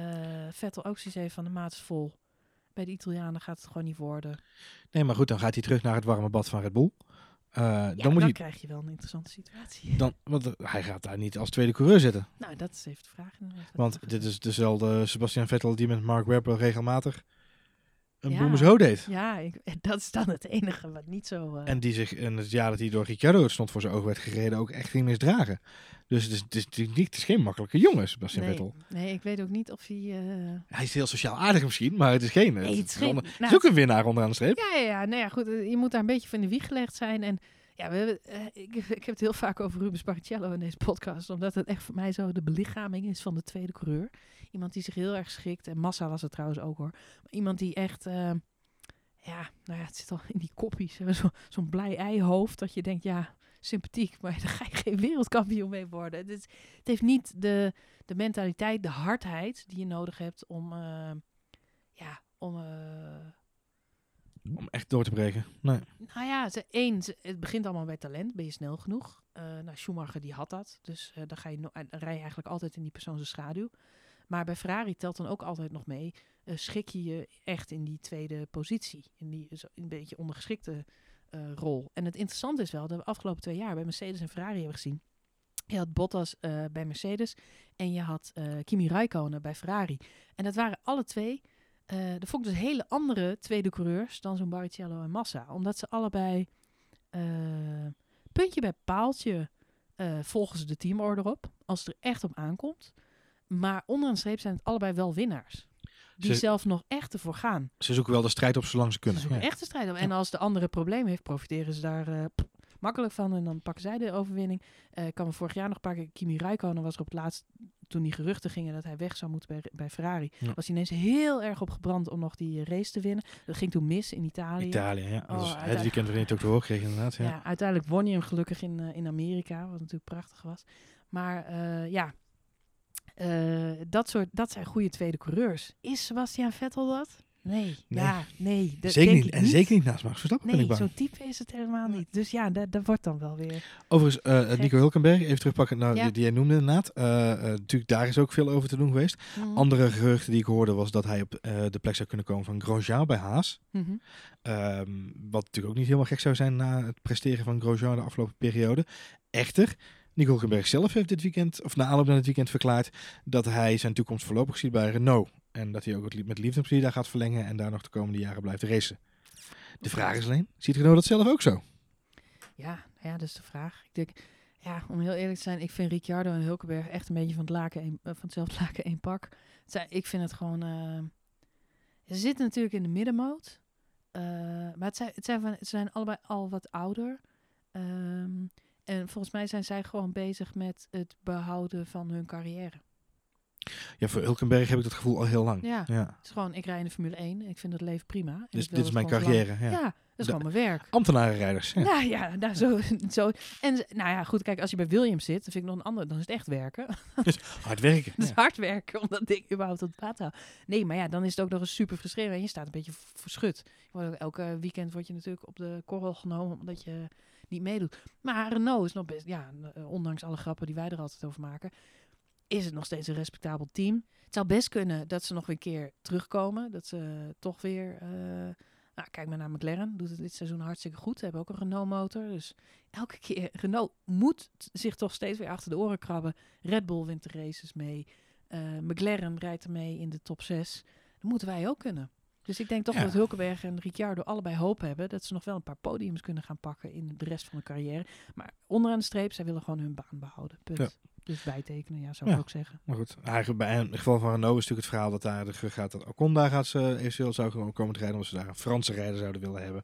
Vettel ook zoiets heeft van de maat is vol. Bij de Italianen gaat het gewoon niet worden. Nee, maar goed, dan gaat hij terug naar het warme bad van Red Bull. Eh, Ja, dan dan, moet hij... krijg je wel een interessante situatie. Dan, want hij gaat daar niet als tweede coureur zitten. nou, dat is even de vraag. Want dit is dezelfde Sebastian Vettel die met Mark Webber regelmatig een Ja. deed. Ja, ik, dat is dan het enige wat niet zo... eh, En die zich in het jaar dat hij door Ricciardo stond voor zijn ogen werd gereden ook echt ging misdragen. Dus het is, het is, het geen makkelijke jongen, Sebastian nee, Vettel. nee, ik weet ook niet of hij... eh, Hij is heel sociaal aardig misschien, maar het is geen... Nee, het is geen- onder- nou, het is ook een winnaar onderaan de streep. Ja, ja, ja. Nou ja, goed. eh, Je moet daar een beetje van de wieg gelegd zijn. En ja, we hebben, ik, ik heb het heel vaak over Rubens Barrichello in deze podcast. Omdat het echt voor mij zo de belichaming is van de tweede coureur. Iemand die zich heel erg schikt. En Massa was het trouwens ook hoor. Maar iemand die echt... eh, ja, nou ja, het zit al in die koppies. Zo, Zo'n blij eihoofd. Dat je denkt, ja, sympathiek. Maar daar ga je geen wereldkampioen mee worden. Het, is- het heeft niet de, de mentaliteit, de hardheid die je nodig hebt om... eh, ja, om... eh, Om echt door te breken. Nee. nou ja, ze, één, ze- het begint allemaal bij talent. Ben je snel genoeg? Nou, Schumacher die had dat. Dus dan, ga je no- dan rij je eigenlijk altijd in die persoon zijn schaduw. Maar bij Ferrari telt dan ook altijd nog mee. eh, schik je je echt in die tweede positie. In die een beetje ondergeschikte eh, rol. En het interessante is wel dat we afgelopen twee jaar bij Mercedes en Ferrari hebben gezien. Je had Bottas eh, bij Mercedes en je had Kimi Räikkönen bij Ferrari. En dat waren alle twee dat vond ik dus hele andere tweede coureurs dan zo'n Barrichello en Massa. Omdat ze allebei puntje bij paaltje volgen ze de teamorder op. Als het er echt op aankomt. Maar onderaan de streep zijn het allebei wel winnaars. Die Ze- zelf nog echt ervoor gaan. Ze zoeken wel de strijd op zolang ze Ze kunnen. zoeken Ja. echt de strijd op. En als de andere probleem heeft, profiteren ze daar eh, pff, makkelijk van. En dan pakken zij de overwinning. Ik kan me vorig jaar nog pakken. Kimi Räikkönen was er op het laatst, toen die geruchten gingen dat hij weg zou moeten bij, bij Ferrari. Ja. Was hij ineens heel erg op gebrand om nog die eh, race te winnen. Dat ging toen mis in Italië. Italië, ja. Dat Oh, het weekend waarin je het ook te hoog kreeg inderdaad. Ja. Ja. uiteindelijk won hij hem gelukkig in, in Amerika, wat natuurlijk prachtig was. Maar ja, eh, dat, soort, dat zijn goede tweede coureurs. Is Sebastian Vettel dat? Nee, Nee. ja, nee. dat zeker denk niet. ik En zeker niet naast Max Verstappen ben Nee, ik bang. zo'n type is het helemaal niet. Dus ja, dat, dat wordt dan wel weer. Overigens, Gek. Nico Hulkenberg, even terugpakken naar Ja. die, die jij noemde inderdaad. Eh, natuurlijk, daar is ook veel over te doen geweest. Mhm. Andere geruchten die ik hoorde was dat hij op de plek zou kunnen komen van Grosjean bij Haas. Mhm. Ehm, wat natuurlijk ook niet helemaal gek zou zijn na het presteren van Grosjean de afgelopen periode. Echter, Nico Hulkenberg zelf heeft dit weekend, of na aanloop naar het weekend verklaard, dat hij zijn toekomst voorlopig ziet bij Renault. En dat hij ook het met liefdesplezier daar gaat verlengen en daar nog de komende jaren blijft racen. De vraag is alleen, ziet Renault dat zelf ook zo? Ja, ja, dat is de vraag. Ik denk, ja, om heel eerlijk te zijn, ik vind Ricciardo en Hulkenberg echt een beetje van, het laken een, eh, van hetzelfde laken één pak. Ik vind het gewoon. eh, ze zitten natuurlijk in de middenmoot. eh, maar het zijn, het zijn, van, zijn allebei al wat ouder. Ehm, en volgens mij zijn zij gewoon bezig met het behouden van hun carrière. Ja, voor Hulkenberg heb ik dat gevoel al heel lang. Ja. ja. Het is gewoon, ik rij in de Formule 1. Ik vind het leven prima. En Dus ik dit is mijn carrière. Ja. Ja, dat is gewoon mijn werk. Ambtenarenrijders. Ja. Nou ja, nou, zo, zo. En nou ja, goed, kijk, als je bij Williams zit, dan vind ik nog een ander. Dan is het echt werken. Hard werken. Ja. hard werken om dat ding überhaupt op plaat te houden. Nee, maar ja, dan is het ook nog eens super frustrerend. En je staat een beetje verschut. Je wordt ook elke weekend word je natuurlijk op de korrel genomen omdat je niet meedoet. Maar Renault is nog best, ja, eh, ondanks alle grappen die wij er altijd over maken, is het nog steeds een respectabel team. Het zou best kunnen dat ze nog een keer terugkomen. Dat ze toch weer... eh, nou, kijk maar naar McLaren. Doet het dit seizoen hartstikke goed. Hebben ook een Renault motor. Dus elke keer... Renault moet zich toch steeds weer achter de oren krabben. Red Bull wint de races mee. Eh, McLaren rijdt ermee in de top 6. Dat moeten wij ook kunnen. Dus ik denk toch Ja. dat Hulkenberg en Ricciardo allebei hoop hebben dat ze nog wel een paar podiums kunnen gaan pakken in de rest van de carrière. Maar onderaan de streep, zij willen gewoon hun baan behouden. Punt. Ja. Dus bijtekenen, ja, zou Ja. ik ook zeggen. Maar goed, eigenlijk bij in het geval van Renault is natuurlijk het verhaal dat daar de gaat dat Ocon daar gaat ze eventueel zou gewoon komen te rijden, omdat ze daar een Franse rijder zouden willen hebben.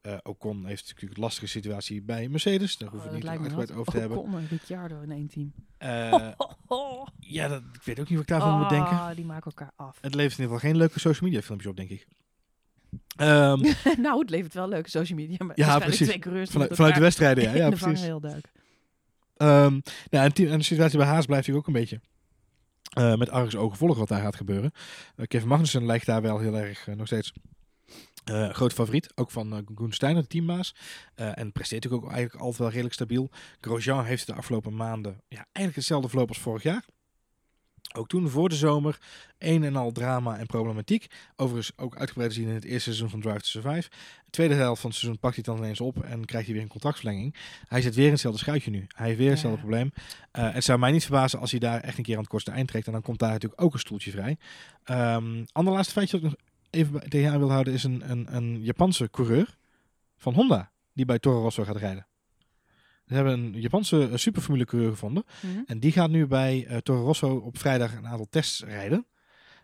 Eh Ocon heeft natuurlijk een lastige situatie bij Mercedes, daar hoeven we Oh, niet uitgebreid over te hebben. Ocon en Ricciardo in één team. Eh, ja, dat, ik weet ook niet wat ik daarvan moet denken. Die maken elkaar af. Het levert in ieder geval geen leuke social media filmpjes op, denk ik. Ehm, nou, het levert wel leuke social media. Maar Ja, precies. twee coureurs vanuit, vanuit de wedstrijden, ja, ja precies. vangrail duiken. Ehm, ja, en, en de situatie bij Haas blijft natuurlijk ook een beetje eh, met Argus ogen volgen wat daar gaat gebeuren. Eh, Kevin Magnussen lijkt daar wel heel erg eh, nog steeds eh groot favoriet. Ook van uh, Koen Steiner, teambaas. En presteert natuurlijk ook eigenlijk altijd wel redelijk stabiel. Grosjean heeft de afgelopen maanden ja, eigenlijk hetzelfde verloop als vorig jaar. Ook toen voor de zomer een en al drama en problematiek. Overigens ook uitgebreid zien in het eerste seizoen van Drive to Survive. De tweede helft van het seizoen pakt hij dan ineens op en krijgt hij weer een contractverlenging. Hij zit weer in hetzelfde schuitje nu. Hij heeft weer hetzelfde Ja. probleem. Eh, het zou mij niet verbazen als hij daar echt een keer aan het kortste eind trekt. En dan komt daar natuurlijk ook een stoeltje vrij. Ehm ander laatste feitje dat ik nog even tegen aan wil houden is een, een, een Japanse coureur van Honda die bij Toro Rosso gaat rijden. Ze hebben een Japanse eh, superformule coureur gevonden. Mhm. En die gaat nu bij eh, Toro Rosso op vrijdag een aantal tests rijden.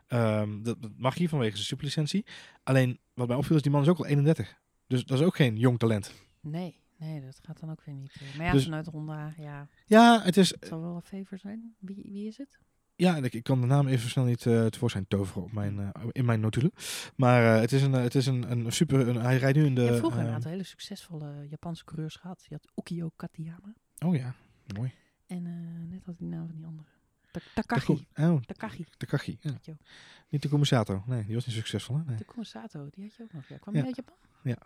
Ehm, dat, dat mag hier vanwege zijn superlicentie. Alleen wat mij opviel is, die man is ook al 31. Dus dat is ook geen jong talent. Nee, nee, dat gaat dan ook weer niet. eh. Maar ja, Dus- vanuit Honda, ja, Ja, het is. het zal wel een favor zijn. Wie, wie is het? Ja, ik, ik kan de naam even snel niet eh tevoorschijn toveren op mijn, eh, in mijn notulen. Maar eh, het is een, het is een, een super. Een, hij rijdt nu in de. Je vroeger een aantal hele succesvolle Japanse coureurs gehad. Je had Ukio Katayama. oh ja, mooi. En net had die naam van die andere. Ta- Takashi. Tako- Oh, Takashi. Takashi. Ja. Ook. Niet de Kumasato. Nee, die was niet succesvol. Hè? Nee. Sato, die had je ook nog. Ja, kwam Ja. uit Japan? Ja,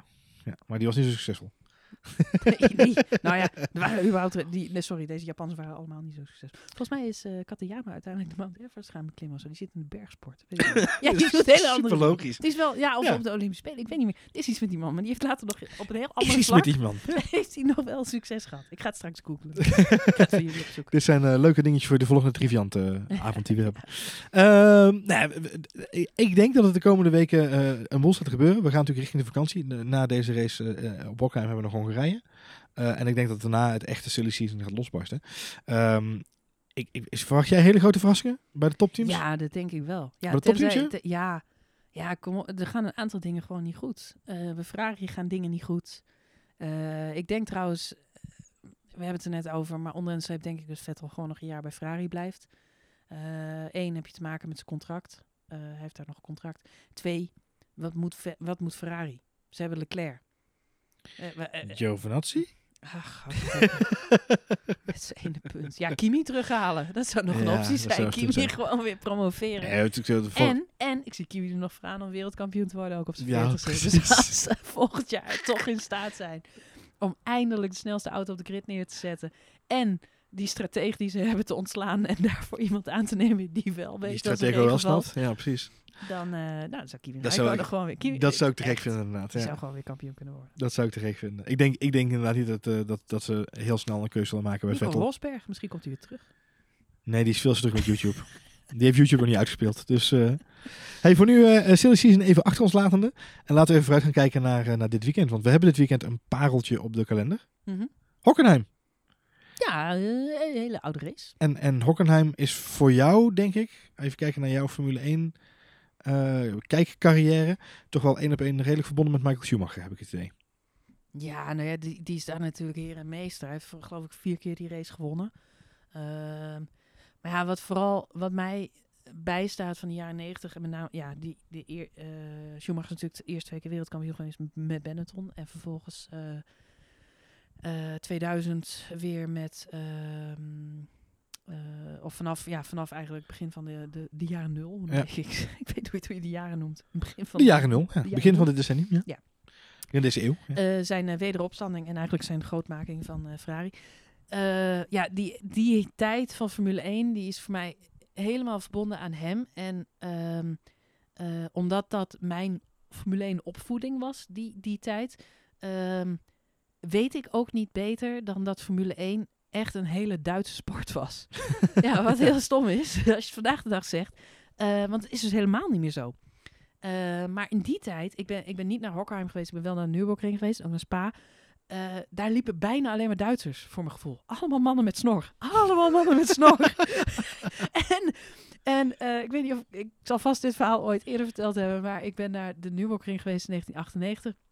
maar die was niet zo succesvol. nee. Nou ja, er waren überhaupt... Die, nee, sorry, deze Japanners waren allemaal niet zo succesvol. Volgens mij is eh Katayama uiteindelijk de Mount Everest gaan beklimmen. Zo. Die zit in de bergsport. Weet ik niet. ja, die doet hele andere logisch. Het is wel, ja, of Ja. op de Olympische Spelen. Ik weet niet meer. Het is iets met die man, maar die heeft later nog op een heel Is ander iets vlak... met die man. heeft hij nog wel succes gehad. Ik ga het straks googlen. ik ga het voor jullie opzoeken. Dit zijn eh, leuke dingetjes voor de volgende Triviant eh, avond die we hebben. Ehm, nou, ik- denk dat het de komende weken een boel gaat gebeuren. We gaan natuurlijk richting de vakantie. Na- deze race op Bockheim hebben we nog Hongarije. Eh, en ik denk dat daarna het echte silly season gaat losbarsten. Ehm, ik, ik, verwacht jij hele grote verrassingen bij de topteams? Ja, dat denk ik wel. Ja, de topteams, te- ja, ja kom op, er gaan een aantal dingen gewoon niet goed. Eh we vragen gaan dingen niet goed. Eh, ik denk trouwens, we hebben het er net over, maar onder een streep denk ik dat Vettel gewoon nog een jaar bij Ferrari blijft. Eén, heb je te maken met zijn contract. Hij heeft daar nog een contract. Twee, wat moet, wat moet Ferrari? Ze hebben Leclerc. Eh, eh, eh, Giovinazzi? Ach, ene punt. Ja, Kimi terughalen. Dat zou nog een Ja, optie zijn. Kimi zijn. gewoon weer promoveren. De vol- En, en ik zie Kiwi er nog voor aan om wereldkampioen te worden, ook op zijn Ja, 40 Dus als ze volgend jaar toch in staat zijn om eindelijk de snelste auto op de grid neer te zetten. En die strategie die ze hebben te ontslaan en daarvoor iemand aan te nemen die wel weet die dat stratego wel snapt. Ja, precies. Dan, eh nou, dan zou Kiwi Dat zou ik- gewoon weer... Kiwi, Dat zou ik te gek vinden inderdaad. Ja. zou gewoon weer kampioen kunnen worden. Dat zou ik te gek vinden. Ik denk, ik denk inderdaad niet dat, eh, dat, dat ze heel snel een keuze zullen maken bij Nico Vettel. Rosberg, misschien komt hij weer terug. Nee, die is veel te druk met YouTube. Die heeft YouTube nog niet uitgespeeld. Dus eh hey, voor nu eh silly season even achter ons latende. En laten we even vooruit gaan kijken naar, naar dit weekend. Want we hebben dit weekend een pareltje op de kalender. Mhm. Hockenheim. Ja, eh, een hele oude race. En, en Hockenheim is voor jou, denk ik, even kijken naar jouw Formule 1 eh kijkcarrière, toch wel één op één redelijk verbonden met Michael Schumacher, heb ik het idee. Ja, nou ja, die, die is daar natuurlijk heer en meester. Hij heeft geloof ik vier keer die race gewonnen. Ehm, maar ja, wat vooral wat mij bijstaat van de jaren 90 en met name, ja, die, die eer, eh, Schumacher is natuurlijk de eerste twee keer wereldkampioen geweest met Benetton. En vervolgens eh, eh, 2000 weer met, ehm, eh, of vanaf, ja, vanaf eigenlijk begin van de, de, de jaren nul. Ja. ik, ik weet niet hoe je de jaren noemt. Begin van De jaren nul, ja. jaren begin nul. van dit decennium. Ja. Ja. In deze eeuw. Eh, zijn wederopstanding en eigenlijk zijn grootmaking van Ferrari. Ja, die, die tijd van Formule 1 die is voor mij helemaal verbonden aan hem. En ehm, eh, omdat dat mijn Formule 1 opvoeding was, die, die tijd, ehm, weet ik ook niet beter dan dat Formule 1 echt een hele Duitse sport was. ja, wat heel stom is, als je het vandaag de dag zegt. Eh, want het is dus helemaal niet meer zo. Eh, maar in die tijd, ik ben, ik ben niet naar Hockenheim geweest, ik ben wel naar Nürburgring geweest, ook naar Spa. Eh, daar liepen bijna alleen maar Duitsers, voor mijn gevoel. Allemaal mannen met snor. Allemaal mannen met snor. en en ik weet niet of ik zal vast dit verhaal ooit eerder verteld hebben, maar ik ben naar de Nürburgring geweest in 1998.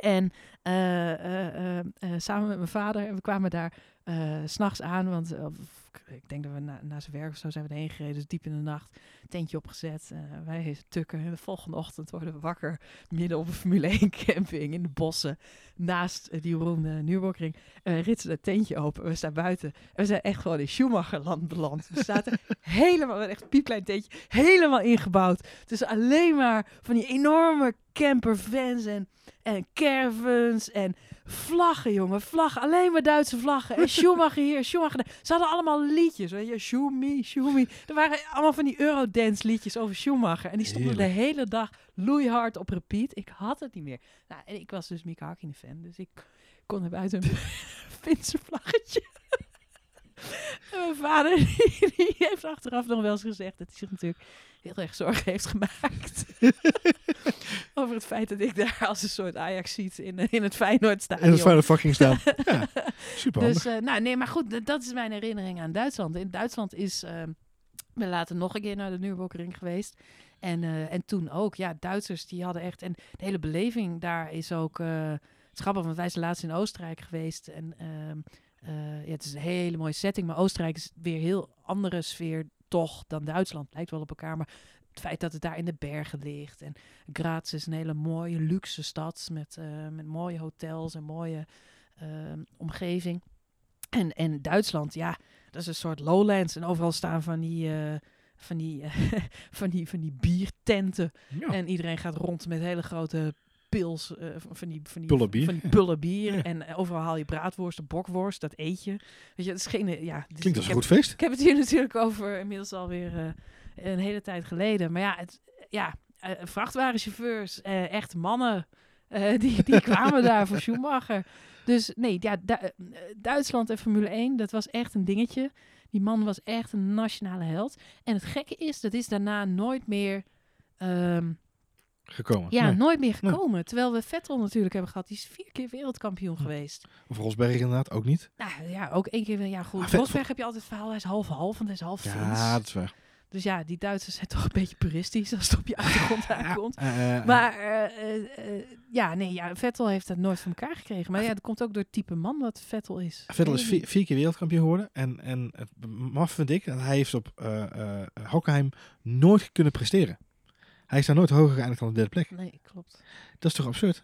En eh, eh, eh, samen met mijn vader, we kwamen daar eh, s s'nachts aan, want eh, of- ik denk dat we na, na zijn werk of zo zijn we erheen gereden, dus diep in de nacht, tentje opgezet. eh, wij tukken en de volgende ochtend worden we wakker midden op een Formule 1 camping in de bossen, naast die beroemde Nürburgring. Ritsen het tentje open, we staan buiten en we zijn echt gewoon in Schumacherland beland. We zaten helemaal, echt een piepklein tentje, helemaal ingebouwd. Dus alleen maar van die enorme campervans en, en caravans en vlaggen, jongen. Vlaggen, alleen maar Duitse vlaggen. En Schumacher hier, Schumacher daar. Ze hadden allemaal liedjes, weet je. Schumi, Schumi. Er waren allemaal van die Eurodance liedjes over Schumacher. En die stonden Heerlijk. de hele dag loeihard op repeat. Ik had het niet meer. Nou, en ik was dus Mika Hakkinen fan. Dus ik kon hem uit een Finse vlaggetje. Mijn vader die, die heeft achteraf nog wel eens gezegd dat hij zich natuurlijk heel erg zorgen heeft gemaakt. Over het feit dat ik daar als een soort Ajax ziet in, in het Feyenoordstadion. En het fijne fucking staan. ja, super. Dus, eh, nou nee, maar goed, dat is mijn herinnering aan Duitsland. In Duitsland is, eh, ik ben later nog een keer naar de Nürburgring geweest. En, eh, en toen ook, ja, Duitsers die hadden echt, en de hele beleving daar is ook, eh het is grappig, want wij zijn laatst in Oostenrijk geweest. En ehm, eh, ja, het is een hele mooie setting, maar Oostenrijk is weer een heel andere sfeer toch dan Duitsland. Lijkt wel op elkaar, maar het feit dat het daar in de bergen ligt. En Graz is een hele mooie, luxe stad met, eh, met mooie hotels en mooie ehm, omgeving. En, en Duitsland, ja, dat is een soort lowlands. En overal staan van die, eh, van die, van die, van die biertenten. Ja. En iedereen gaat rond met hele grote pils eh, van die, van die, van die. Ja. En eh, overal haal je braadworst, bokworst, dat eet je. Weet je, het is geen, eh, ja. dus Klinkt als een heb- goed feest. ik heb het hier natuurlijk over inmiddels alweer eh een hele tijd geleden. Maar ja, het, ja eh, vrachtwagenchauffeurs, echt mannen, die, die kwamen daar voor Schumacher. Dus nee, ja, Du- Duitsland en Formule 1, dat was echt een dingetje. Die man was echt een nationale held. En het gekke is, dat is daarna nooit meer... ehm, Gekomen. ja, Nee. nooit meer gekomen. Terwijl we Vettel natuurlijk hebben gehad. Die is vier keer wereldkampioen geweest. Of Rosberg inderdaad ook niet. Nou ja, ook één keer. Ja, goed. Ah, Rosberg heb je altijd het verhaal. Hij is half-half, want hij is half Fins. Ja, dat is waar. Dus ja, die Duitsers zijn toch een beetje puristisch als het op je achtergrond aankomt. Maar eh, eh, eh, ja, nee, ja, Vettel heeft het nooit van elkaar gekregen. Maar ja, dat komt ook door het type man wat Vettel is. Vettel is vier, keer wereldkampioen geworden. En, en het maf vind ik, dat hij heeft op Hockenheim nooit kunnen presteren. Hij is daar nooit hoger geëindigd dan de derde plek. Nee, klopt. Dat is toch absurd?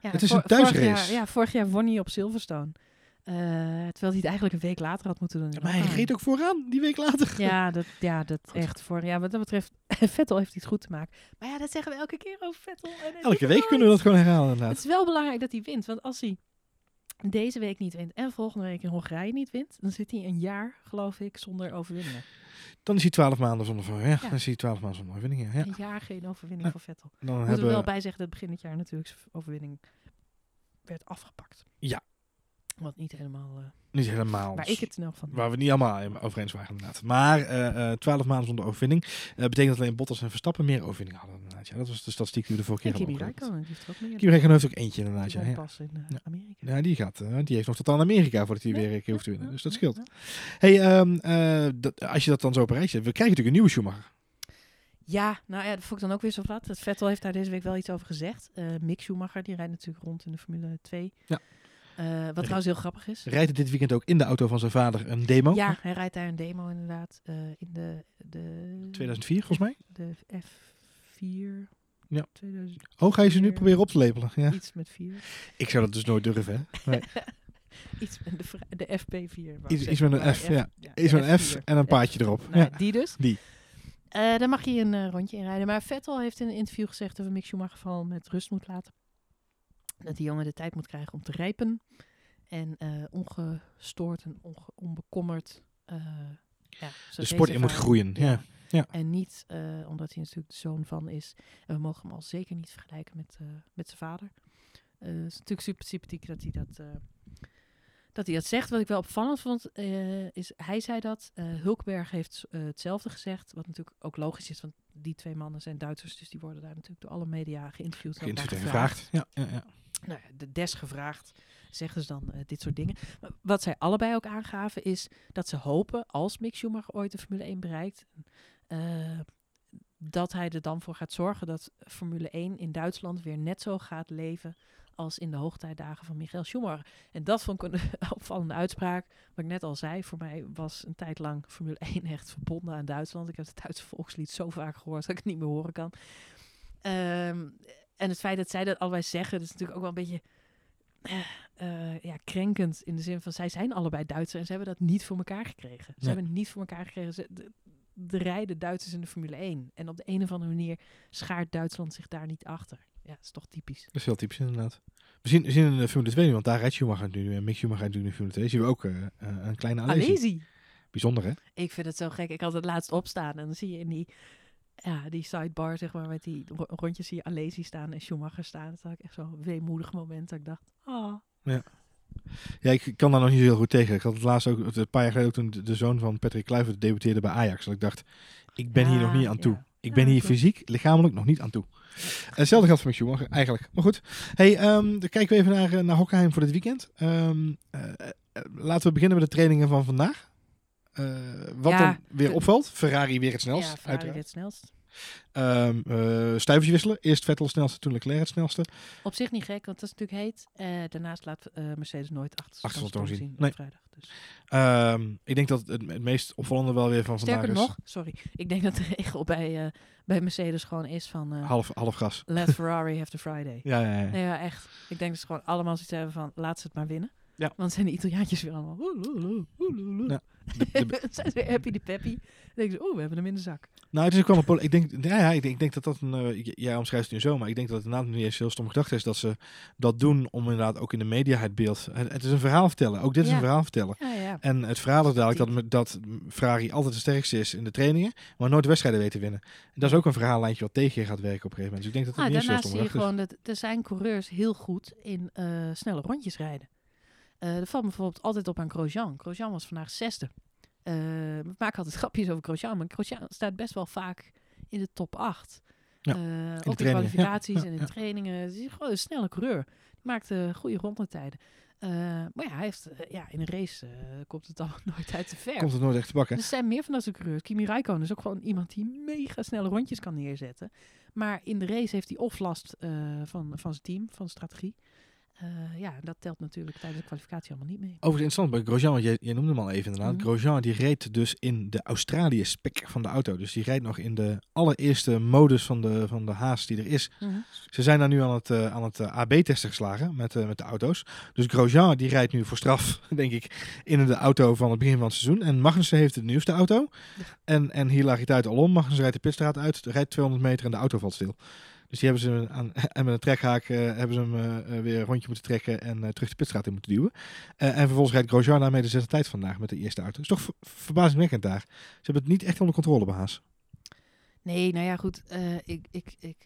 Ja, Het is een thuisrace. vorig jaar- Ja, vorig jaar won hij op Silverstone. Eh, terwijl hij het eigenlijk een week later had moeten doen. Maar hij reed ook vooraan die week later. Ja, dat, ja, dat Goed. echt voor. Ja, wat dat betreft, Vettel heeft iets goed te maken. Maar ja, dat zeggen we elke keer over Vettel. En Elke week kunnen we dat gewoon herhalen Het inderdaad. is wel belangrijk dat hij wint. Want als hij deze week niet wint en volgende week in Hongarije niet wint, dan zit hij een jaar, geloof ik, zonder overwinningen. Dan is hij twaalf maanden zonder voor. Ja, dan is hij twaalf maanden zonder overwinning. Ja. Een jaar geen overwinning Ja. voor Vettel. Dan Moeten hebben we wel bij zeggen dat begin dit jaar natuurlijk zijn overwinning werd afgepakt. Ja. Wat niet helemaal... eh niet helemaal. waar ik het snel van Waar we het niet allemaal over eens waren inderdaad. Maar eh, eh, twaalf maanden zonder overwinning. eh, betekent dat alleen Bottas en Verstappen meer overwinning hadden inderdaad. Ja, dat was de statistiek die we de vorige keer hadden heeft er ook meer. Kimi Räikkönen heeft ook eentje inderdaad. Die Ja, pas in eh, Ja. Amerika. ja, die gaat. eh, die heeft nog tot aan Amerika voordat hij Ja, weer een keer hoeft te winnen. Dus dat scheelt. Hey, ehm, eh, dat, als je dat dan zo op zet, we krijgen natuurlijk een nieuwe Schumacher. Ja, nou ja, dat vond ik dan ook weer zo wat. Het Vettel heeft daar deze week wel iets over gezegd. Eh Mick Schumacher, die rijdt natuurlijk rond in de Formule 2. Ja. Eh, wat trouwens heel grappig is. Rijdt hij dit weekend ook in de auto van zijn vader een demo? Ja, hij rijdt daar een demo inderdaad. eh, in de, de, 2004 volgens mij. de F4. Ja. 2000, Oh, ga je ze nu proberen op te lepelen? Ja. Iets met 4. Ik zou dat dus nooit durven, hè? Iets met de, de FP4. wou ik Iets- iets met een F, ja. ja, Is de een F F4. en een paardje erop. Nou, Ja. Die dus. Die. Eh, daar mag je een rondje in rijden. Maar Vettel heeft in een interview gezegd dat we Mick Schumacher vooral met rust moet laten. Dat die jongen de tijd moet krijgen om te rijpen. En eh, ongestoord en onge- onbekommerd uh, ja, De sport in moet groeien. Ja. ja. En niet uh, omdat hij natuurlijk de zoon van is. En we mogen hem al zeker niet vergelijken met, met zijn vader. Het is natuurlijk super sympathiek dat hij dat, dat hij dat zegt. Wat ik wel opvallend vond, is hij zei dat. Hulkberg heeft hetzelfde gezegd. Wat natuurlijk ook logisch is, want die twee mannen zijn Duitsers. Dus die worden daar natuurlijk door alle media geïnterviewd. Geïnterviewd en gevraagd. Ja, ja, ja. Nou, de des gevraagd zeggen ze dan uh, dit soort dingen. Wat zij allebei ook aangaven is dat ze hopen, als Mick Schumacher ooit de Formule 1 bereikt, uh, dat hij er dan voor gaat zorgen dat Formule 1 in Duitsland weer net zo gaat leven als in de hoogtijdagen van Michael Schumacher. En dat vond ik een opvallende uitspraak. Wat ik net al zei, voor mij was een tijd lang Formule 1 echt verbonden aan Duitsland. Ik heb het Duitse volkslied zo vaak gehoord dat ik het niet meer horen kan. Um, en het feit dat zij dat allebei zeggen, dat is natuurlijk ook wel een beetje uh, uh, ja, krenkend. In de zin van, zij zijn allebei Duitsers en ze hebben dat niet voor elkaar gekregen. Ze Nee. hebben het niet voor elkaar gekregen. Ze, de, de rijden Duitsers in de Formule 1. En op de een of andere manier schaart Duitsland zich daar niet achter. Ja, dat is toch typisch. Dat is heel typisch inderdaad. We zien, we zien in de Formule 2, want daar rijdt Schumacher nu, en Mick Schumacher rijdt nu in de Formule 2, zien we ook uh, een kleine Alesi. Alesi. Bijzonder hè? Ik vind het zo gek. Ik had het laatst opstaan en dan zie je in die, ja, die sidebar, zeg maar, met die ro rondjes je Alesi staan en Schumacher staan. Dat had ik echt zo'n weemoedig moment dat ik dacht, ah. Ja. Ja, ik kan daar nog niet zo heel goed tegen. Ik had het laatst ook, een paar jaar geleden ook toen de, zoon van Patrick Kluivert debuteerde bij Ajax. Dat ik dacht, ik ben Ja, hier nog niet aan ja. toe. Ik Ja, ben hier fysiek, lichamelijk nog niet aan toe. Hetzelfde geldt voor Schumacher, eigenlijk. Maar goed, hey, ehm, dan kijken we even naar, eh, naar Hockenheim voor dit weekend. Ehm, eh, eh, laten we beginnen met de trainingen van vandaag. Eh, wat Ja, dan weer opvalt, Ferrari weer het snelst. ja, Ferrari uiteraard. weer het snelst. Ehm, eh, stuivertje wisselen. Eerst Vettel het snelste, toen Leclerc het snelste. Op zich niet gek, want dat is natuurlijk heet. Eh, daarnaast laat Mercedes nooit achter Achterstandstoon zien. Nee. op vrijdag. Dus. Ehm, ik denk dat het, het meest opvallende wel weer van Sterker vandaag is nog, sorry, ik denk dat de regel bij, bij Mercedes gewoon is van half, half gas. let Ferrari have the Friday. Ja, ja, ja. Nee, ja, echt. Ik denk dat ze gewoon allemaal zoiets hebben van laat ze het maar winnen. Ja. Want zijn de Italiaantjes weer allemaal. Ja. De- de- zijn ze weer happy de peppy. Dan denken ze, oeh, we hebben hem in de zak. Nou, het is ook wel een Ik denk, ja, ja, ik denk, ik denk dat dat een. eh, jij omschrijft het nu zo, maar ik denk dat het inderdaad niet eens heel stom gedacht is dat ze dat doen om inderdaad ook in de media het beeld. Het, het is een verhaal vertellen. Ook dit is een verhaal vertellen. Ja, ja. En het verhaal is dadelijk dat, dat Ferrari altijd de sterkste is in de trainingen, maar nooit wedstrijden weet te winnen. En dat is ook een verhaallijntje wat tegen je gaat werken op een gegeven moment. Dus ik denk dat het Ah, niet daarnaast stom zie je gewoon dat er zijn coureurs heel goed in eh, snelle rondjes rijden. Eh er valt me bijvoorbeeld altijd op aan Grosjean. Grosjean was vandaag zesde. Eh, we maken altijd grapjes over Grosjean, maar Grosjean staat best wel vaak in de top 8. Ja, ook in trainingen, ja, kwalificaties ja, en in ja. trainingen. Het is gewoon een snelle coureur. Die maakt goede rondetijden. Maar ja, hij heeft, ja, in een race komt het dan nooit uit de verf. Komt het nooit echt te bakken. Er zijn meer van dat soort coureurs. Kimi Räikkönen is ook gewoon iemand die mega snelle rondjes kan neerzetten. Maar in de race heeft hij of last van, van zijn team, van strategie. Eh, ja, dat telt natuurlijk tijdens de kwalificatie allemaal niet mee. Overigens interessant bij Grosjean, want jij, jij noemde hem al even inderdaad. Mhm. Grosjean die reed dus in de Australië spec van de auto. Dus die rijdt nog in de allereerste modus van de, van de haas die er is. Ze zijn daar nu aan het, eh, aan het eh, AB-testen geslagen met, met de auto's. Dus Grosjean die rijdt nu voor straf, denk ik, in de auto van het begin van het seizoen. En Magnussen heeft de nieuwste auto. En, en hilariteit alom. Magnussen rijdt de pitstraat uit, rijdt 200 meter en de auto valt stil. Dus die hebben ze aan, en met een trekhaak eh, hebben ze hem eh, eh, weer een rondje moeten trekken en terug de pitstraat in moeten duwen. En vervolgens rijdt Grosjean daarmee de zesde tijd vandaag met de eerste auto. is toch ver- verbazingwekkend daar. Ze hebben het niet echt onder controle bij Haas. Nee, nou ja, goed. ik ik, ik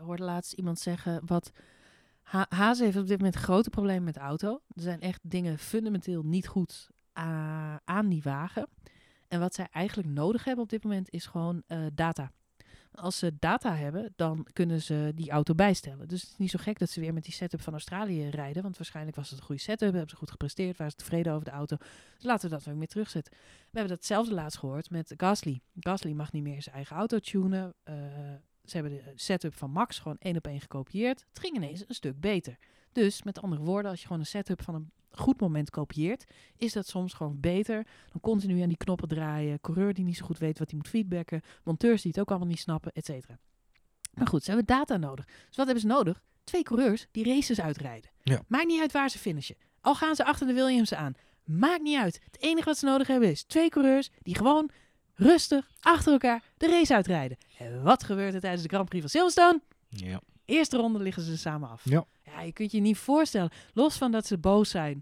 hoorde laatst iemand zeggen wat... Ha Haas heeft op dit moment grote problemen met de auto. Er zijn echt dingen fundamenteel niet goed aan die wagen. En wat zij eigenlijk nodig hebben op dit moment is gewoon data. Als ze data hebben, dan kunnen ze die auto bijstellen. Dus het is niet zo gek dat ze weer met die setup van Australië rijden. Want waarschijnlijk was het een goede setup, hebben ze goed gepresteerd, waren ze tevreden over de auto. Dus laten we dat weer terugzetten. We hebben datzelfde laatst gehoord met Gasly. Gasly mag niet meer zijn eigen auto tunen. Eh, ze hebben de setup van Max gewoon één op één gekopieerd. Het ging ineens een stuk beter. Dus met andere woorden, als je gewoon een setup van een goed moment kopieert, is dat soms gewoon beter dan continu aan die knoppen draaien. Coureur die niet zo goed weet wat hij moet feedbacken. Monteurs die het ook allemaal niet snappen, et cetera. Maar goed, ze hebben data nodig. Dus wat hebben ze nodig? Twee coureurs die races uitrijden. Ja. Maakt niet uit waar ze finishen. Al gaan ze achter de Williams aan. Maakt niet uit. Het enige wat ze nodig hebben is twee coureurs die gewoon rustig achter elkaar de race uitrijden. En wat gebeurt er tijdens de Grand Prix van Silverstone? Ja. Eerste ronde liggen ze samen af. Ja. ja, je kunt je niet voorstellen. Los van dat ze boos zijn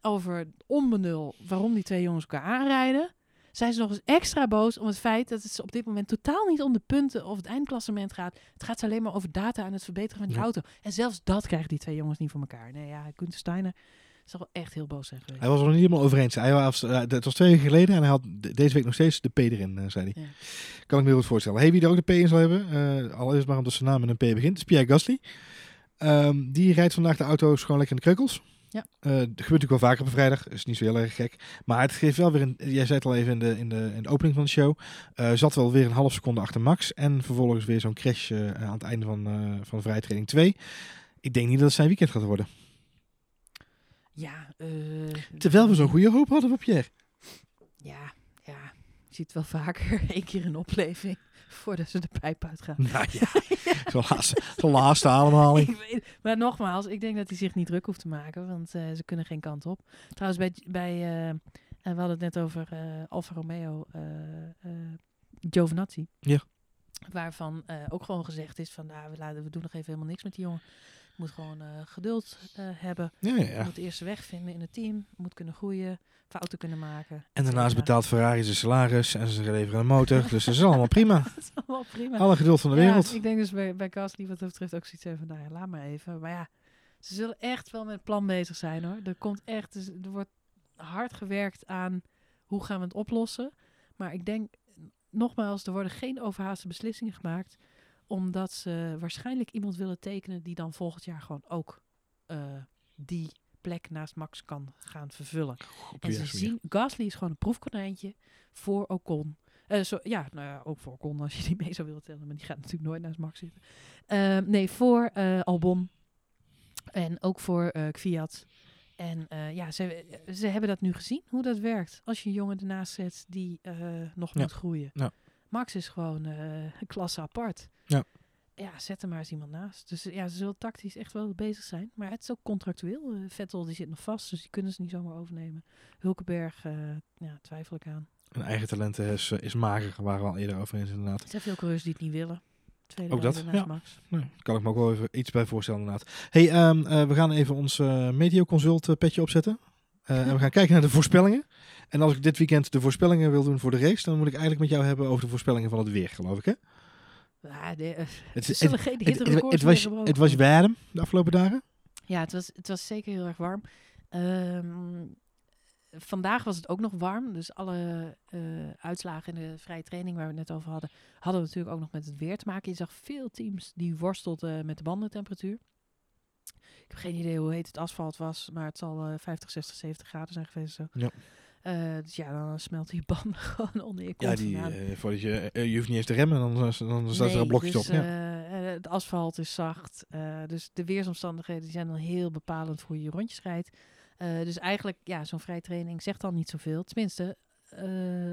over onbenul waarom die twee jongens elkaar aanrijden, zijn ze nog eens extra boos om het feit dat het ze op dit moment totaal niet om de punten of het eindklassement gaat. Het gaat ze alleen maar over data en het verbeteren van die Ja. auto. En zelfs dat krijgen die twee jongens niet voor elkaar. Nee, ja, Gunther Steiner zal wel echt heel boos zijn geweest. Hij was er nog niet helemaal over eens. Hij was, eh, het was twee weken geleden en hij had de- deze week nog steeds de P erin, eh, zei hij. Ja. Kan ik me heel goed voorstellen. Hey, wie er ook de P in zal hebben, eh al is het maar omdat zijn naam met een P begint, is Pierre Gasly. Ehm, die rijdt vandaag de auto's gewoon lekker in de kreukels. Ja. Dat gebeurt natuurlijk wel vaker op een vrijdag. Is niet zo heel erg gek. Maar het geeft wel weer een. Jij zei het al even in de, in de, in de opening van de show. zat wel weer een half seconde achter Max. En vervolgens weer zo'n crash aan het einde van, van de vrijtraining 2. Ik denk niet dat het zijn weekend gaat worden. Ja, eh, Terwijl we zo'n goede hoop hadden op Pierre. Ja, ja. Je ziet wel vaker één keer een opleving voordat ze de pijp uitgaan. Nou ja, zo'n laatste, zo'n laatste ademhaling. Ik weet- maar nogmaals, ik denk dat hij zich niet druk hoeft te maken, want eh, ze kunnen geen kant op. Trouwens, bij, bij eh, en we hadden het net over Alfa Romeo Giovinazzi. Ja. Waarvan ook gewoon gezegd is van, nou, we, laten, we doen nog even helemaal niks met die jongen. Moet gewoon eh, geduld eh, hebben. Ja. Moet eerst weg vinden in het team. Moet kunnen groeien. Fouten kunnen maken. En daarnaast betaalt Ferrari zijn salaris en ze leveren een motor. Dus dat is allemaal prima. Dat is allemaal prima. Alle geduld van de wereld. Ja, ik denk dus bij, bij Gasly wat dat betreft ook zoiets van, nou ja, laat maar even. Maar ja, ze zullen echt wel met plan bezig zijn hoor. Er komt echt, dus er wordt hard gewerkt aan hoe gaan we het oplossen. Maar ik denk, nogmaals, er worden geen overhaaste beslissingen gemaakt. Omdat ze waarschijnlijk iemand willen tekenen die dan volgend jaar gewoon ook eh, die plek naast Max kan gaan vervullen. En ze zien, Gasly is gewoon een proefkonijntje voor Ocon. Eh, zo, ja, nou ja, ook voor Ocon als je die mee zou willen tellen. Maar die gaat natuurlijk nooit naast Max zitten. Ehm, nee, voor eh, Albon. En ook voor Kvyat. En ja, ze, ze hebben dat nu gezien, hoe dat werkt. Als je een jongen ernaast zet die nog Ja. moet groeien. Ja. Max is gewoon eh, een klasse apart. Ja. Ja, zet er maar eens iemand naast. Dus ja, ze zullen tactisch echt wel bezig zijn. Maar het is ook contractueel. Eh, Vettel die zit nog vast, dus die kunnen ze niet zomaar overnemen. Hulkenberg, eh, ja, twijfel ik aan. Een eigen talenten is, is mager, waar we al eerder over eens inderdaad. Er zijn veel coureurs die het niet willen. Tweede Ook dat, ja. Max. Nee, kan ik me ook wel even iets bij voorstellen inderdaad. hey, ehm, eh, we gaan even ons eh Meteo Consult eh, petje opzetten. Eh, en we gaan kijken naar de voorspellingen. En als ik dit weekend de voorspellingen wil doen voor de race, dan moet ik eigenlijk met jou hebben over de voorspellingen van het weer, geloof ik hè? Ja, de, eh, Het, is- het, geen het, hitterecords het, het worden was, het was warm de afgelopen dagen. Ja, het was, het was zeker heel erg warm. Ehm, vandaag was het ook nog warm. Dus alle eh, uitslagen in de vrije training waar we het net over hadden, hadden natuurlijk ook nog met het weer te maken. Je zag veel teams die worstelden met de bandentemperatuur. Ik heb geen idee hoe heet het asfalt was, maar het zal eh 50, 60, 70 graden zijn geweest. Zo. Ja. Eh, dus ja, dan smelten je banden gewoon onder je kont Ja, die, voordat je, eh, je hoeft niet eens te remmen, dan, dan staat er een blokje dus, op. Ja. het asfalt is zacht. dus de weersomstandigheden die zijn dan heel bepalend voor je rondjes rijdt. Dus eigenlijk, ja, zo'n vrije training zegt dan niet zoveel. Tenminste,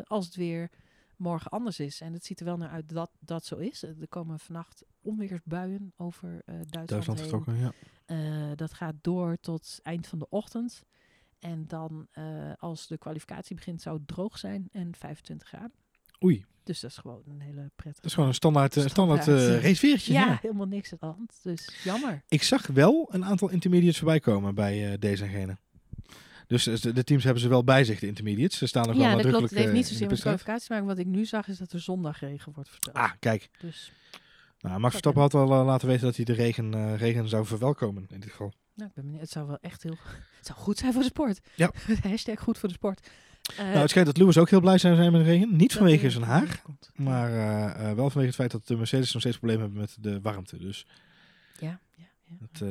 als het weer morgen anders is. En het ziet er wel naar uit dat dat zo is. Eh, Er komen vannacht onweersbuien over eh, Duitsland, Duitsland getrokken, ja. Eh, dat gaat door tot eind van de ochtend. En dan, als de kwalificatie begint, zou het droog zijn en 25 graden. Oei, Dus dat is gewoon een hele prettige... dat is gewoon een standaard, standaard Standaard. ja, ja. helemaal niks aan de hand. Dus jammer. Ik zag wel een aantal intermediates voorbij komen bij deze en gene. Dus eh, de teams hebben ze wel bij zich, de intermediates. Ze staan wel ja, dat klopt. nadrukkelijk Het heeft eh, niet in zozeer met kwalificatie te maken. Wat ik nu zag is dat er zondagregen wordt verteld. Ah, kijk. Dus Nou, Max Verstappen had al eh, laten weten dat hij de regen, eh, regen zou verwelkomen in dit geval. nou, ik ben benieuwd. Het zou wel echt heel... Het zou goed zijn voor de sport. Ja. Hashtag goed voor de sport. Eh, nou, het schijnt dat Lewis ook heel blij zou zijn met de regen. Niet vanwege er zijn haar, regen maar eh, eh, wel vanwege het feit dat de Mercedes nog steeds problemen hebben met de warmte. Dus Ja, ja, ja. het, eh,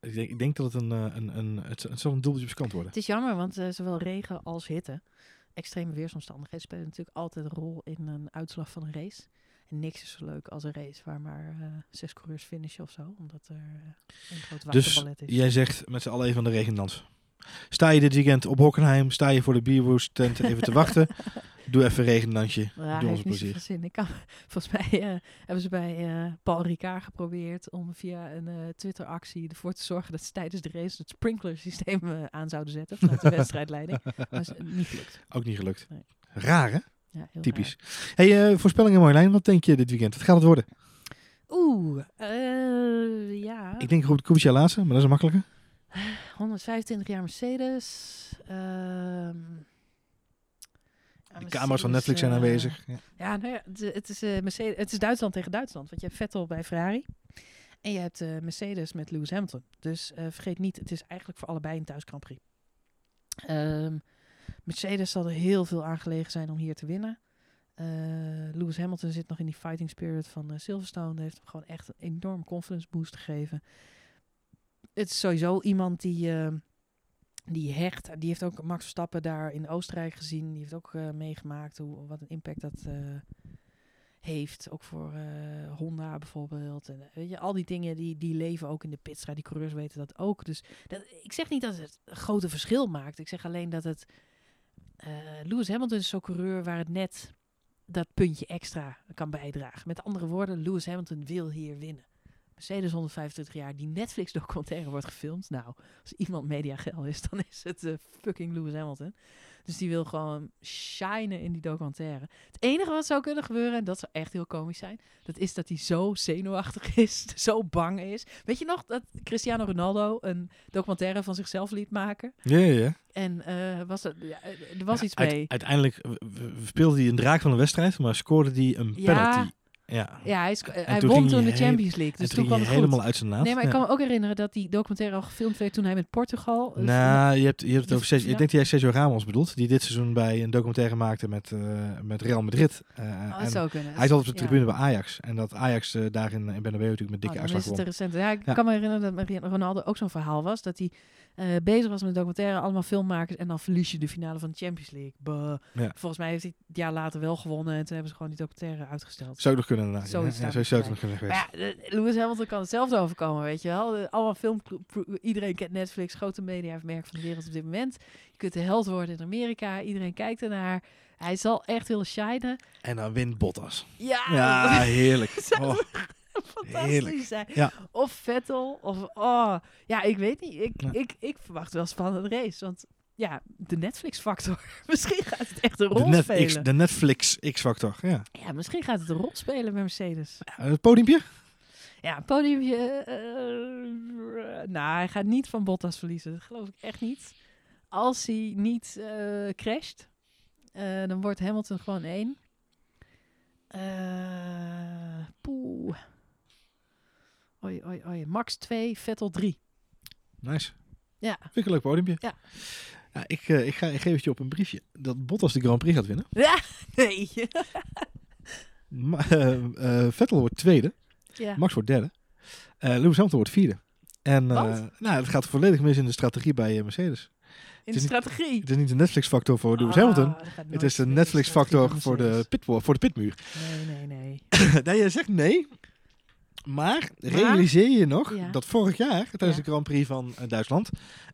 ik, denk, ik denk dat het een, eh, een, een, het, het zal een dubbeltje op kant worden. Het is jammer, want eh, zowel regen als hitte, extreme weersomstandigheden, spelen natuurlijk altijd een rol in een uitslag van een race. En niks is zo leuk als een race waar maar eh, zes coureurs finishen of zo, omdat er een groot Dus waterballet is. jij zegt met z'n allen even aan de regendans. Sta je dit weekend op Hockenheim, sta je voor de bierwoest tent even te wachten. Doe even een regendansje. Ja, Doe ons plezier. zin. Ik kan, volgens mij eh, hebben ze bij eh, Paul Ricard geprobeerd om via een eh, Twitter-actie ervoor te zorgen dat ze tijdens de race het sprinkler-systeem aan zouden zetten vanuit de wedstrijdleiding. Maar is niet gelukt. Ook niet gelukt. Nee. Raar hè? Ja, heel Typisch. Hey, voorspellingen Marjolein, wat denk je dit weekend? Wat gaat het worden? Oeh, eh, ja. Ik denk goed Kubica laatste, maar dat is een makkelijke. 125 jaar Mercedes. ehm, De camera's van Netflix zijn eh, aanwezig. Ja. Ja, nou ja, het, het is, eh, Mercedes, het is Duitsland tegen Duitsland. Want je hebt Vettel bij Ferrari. En je hebt eh, Mercedes met Lewis Hamilton. Dus eh, vergeet niet, het is eigenlijk voor allebei een thuis Grand Prix. Ehm, Mercedes zal er heel veel aan gelegen zijn om hier te winnen. Eh, Lewis Hamilton zit nog in die fighting spirit van Silverstone. Dat heeft hem gewoon echt een enorm confidence boost gegeven. Het is sowieso iemand die, eh, die hecht. Die heeft ook Max Verstappen daar in Oostenrijk gezien. Die heeft ook eh, meegemaakt hoe, wat een impact dat eh, heeft. Ook voor Honda bijvoorbeeld. En, weet je, al die dingen die, die leven ook in de pitstraat. Die coureurs weten dat ook. Dus dat, ik zeg niet dat het een grote verschil maakt. Ik zeg alleen dat het... Lewis Hamilton is zo'n coureur waar het net dat puntje extra kan bijdragen. Met andere woorden, Lewis Hamilton wil hier winnen. Mercedes 125 jaar, die Netflix documentaire wordt gefilmd. Nou, als iemand mediagel is, dan is het eh, fucking Lewis Hamilton. Dus die wil gewoon shinen in die documentaire. Het enige wat zou kunnen gebeuren, en dat zou echt heel komisch zijn, dat is dat hij zo zenuwachtig is, zo bang is. Weet je nog dat Cristiano Ronaldo een documentaire van zichzelf liet maken? Ja, ja. En eh, was er, ja, er was Ja, iets mee. Uiteindelijk speelde hij een draak van een wedstrijd, maar scoorde hij een penalty. Ja. Ja, hij, sc- hij toen won toen de Champions League. en Dus toen kwam het goed. helemaal uit zijn naad. Nee, maar ik Ja. kan me ook herinneren dat die documentaire al gefilmd werd toen hij met Portugal. dus- Nou, je hebt, je hebt het over Sergio, ik denk dat jij Sergio Ramos bedoelt, die dit seizoen bij een documentaire maakte met, eh, met Real Madrid. Eh, oh, en dat zou kunnen. hij zat op de Ja. tribune bij Ajax. En dat Ajax eh, daar in, in Bernabeu natuurlijk met dikke Oh, uitslag is won. recent. Ja, ik Ja. kan me herinneren dat Ronaldo ook zo'n verhaal was. Dat hij bezig was met documentaire, allemaal filmmakers. En dan verlies je de finale van de Champions League. Ja. Volgens mij heeft hij het jaar later wel gewonnen. En toen hebben ze gewoon die documentaire uitgesteld. Zou nog kunnen inderdaad. Zoiets ja. Ja, zou zo het zou het nog kunnen Maar geweest. ja, Lewis Hamilton kan hetzelfde overkomen, weet je wel. De- allemaal film, iedereen kent Netflix, grote media, merk van de wereld op dit moment. Je kunt de held worden in Amerika, iedereen kijkt ernaar. Hij zal echt willen shinen. En dan wint Bottas. Ja, Ja, heerlijk. Oh, fantastisch heerlijk. zijn. Ja. Of Vettel, of oh, ja, ik weet niet. Ik, Ja. ik, ik verwacht wel een spannende race, want ja, de Netflix-factor. misschien gaat het echt een de, rol net, spelen. X, de Netflix X-factor. Ja. Ja, misschien gaat het een rol spelen bij Mercedes. Ja, Het podiumpje? Ja, een podiumje. eh, nou, hij gaat niet van Bottas verliezen. Dat geloof ik echt niet. Als hij niet eh, crasht, eh, dan wordt Hamilton gewoon één. Eh poeh. Oei, oei, oei. Max 2, Vettel 3. Nice. Ja. Vind ik een leuk podiumpje. Ja. Ja, ik, eh, ik, ga, ik geef het je op een briefje dat Bottas de Grand Prix gaat winnen. Ja, nee. Eh, eh, Vettel wordt tweede. ja. Max wordt derde. Eh Lewis Hamilton wordt vierde. En nou, het gaat volledig mis in de strategie bij Mercedes. In de niet- strategie. Het is niet de Netflix-factor voor Lewis Ah, Hamilton. Het is de Netflix-factor voor de, pitwall, voor de pitmuur. Nee, nee, nee. nee, jij zegt nee. Maar realiseer je nog Ja. dat vorig jaar, tijdens Ja. de Grand Prix van eh, Duitsland,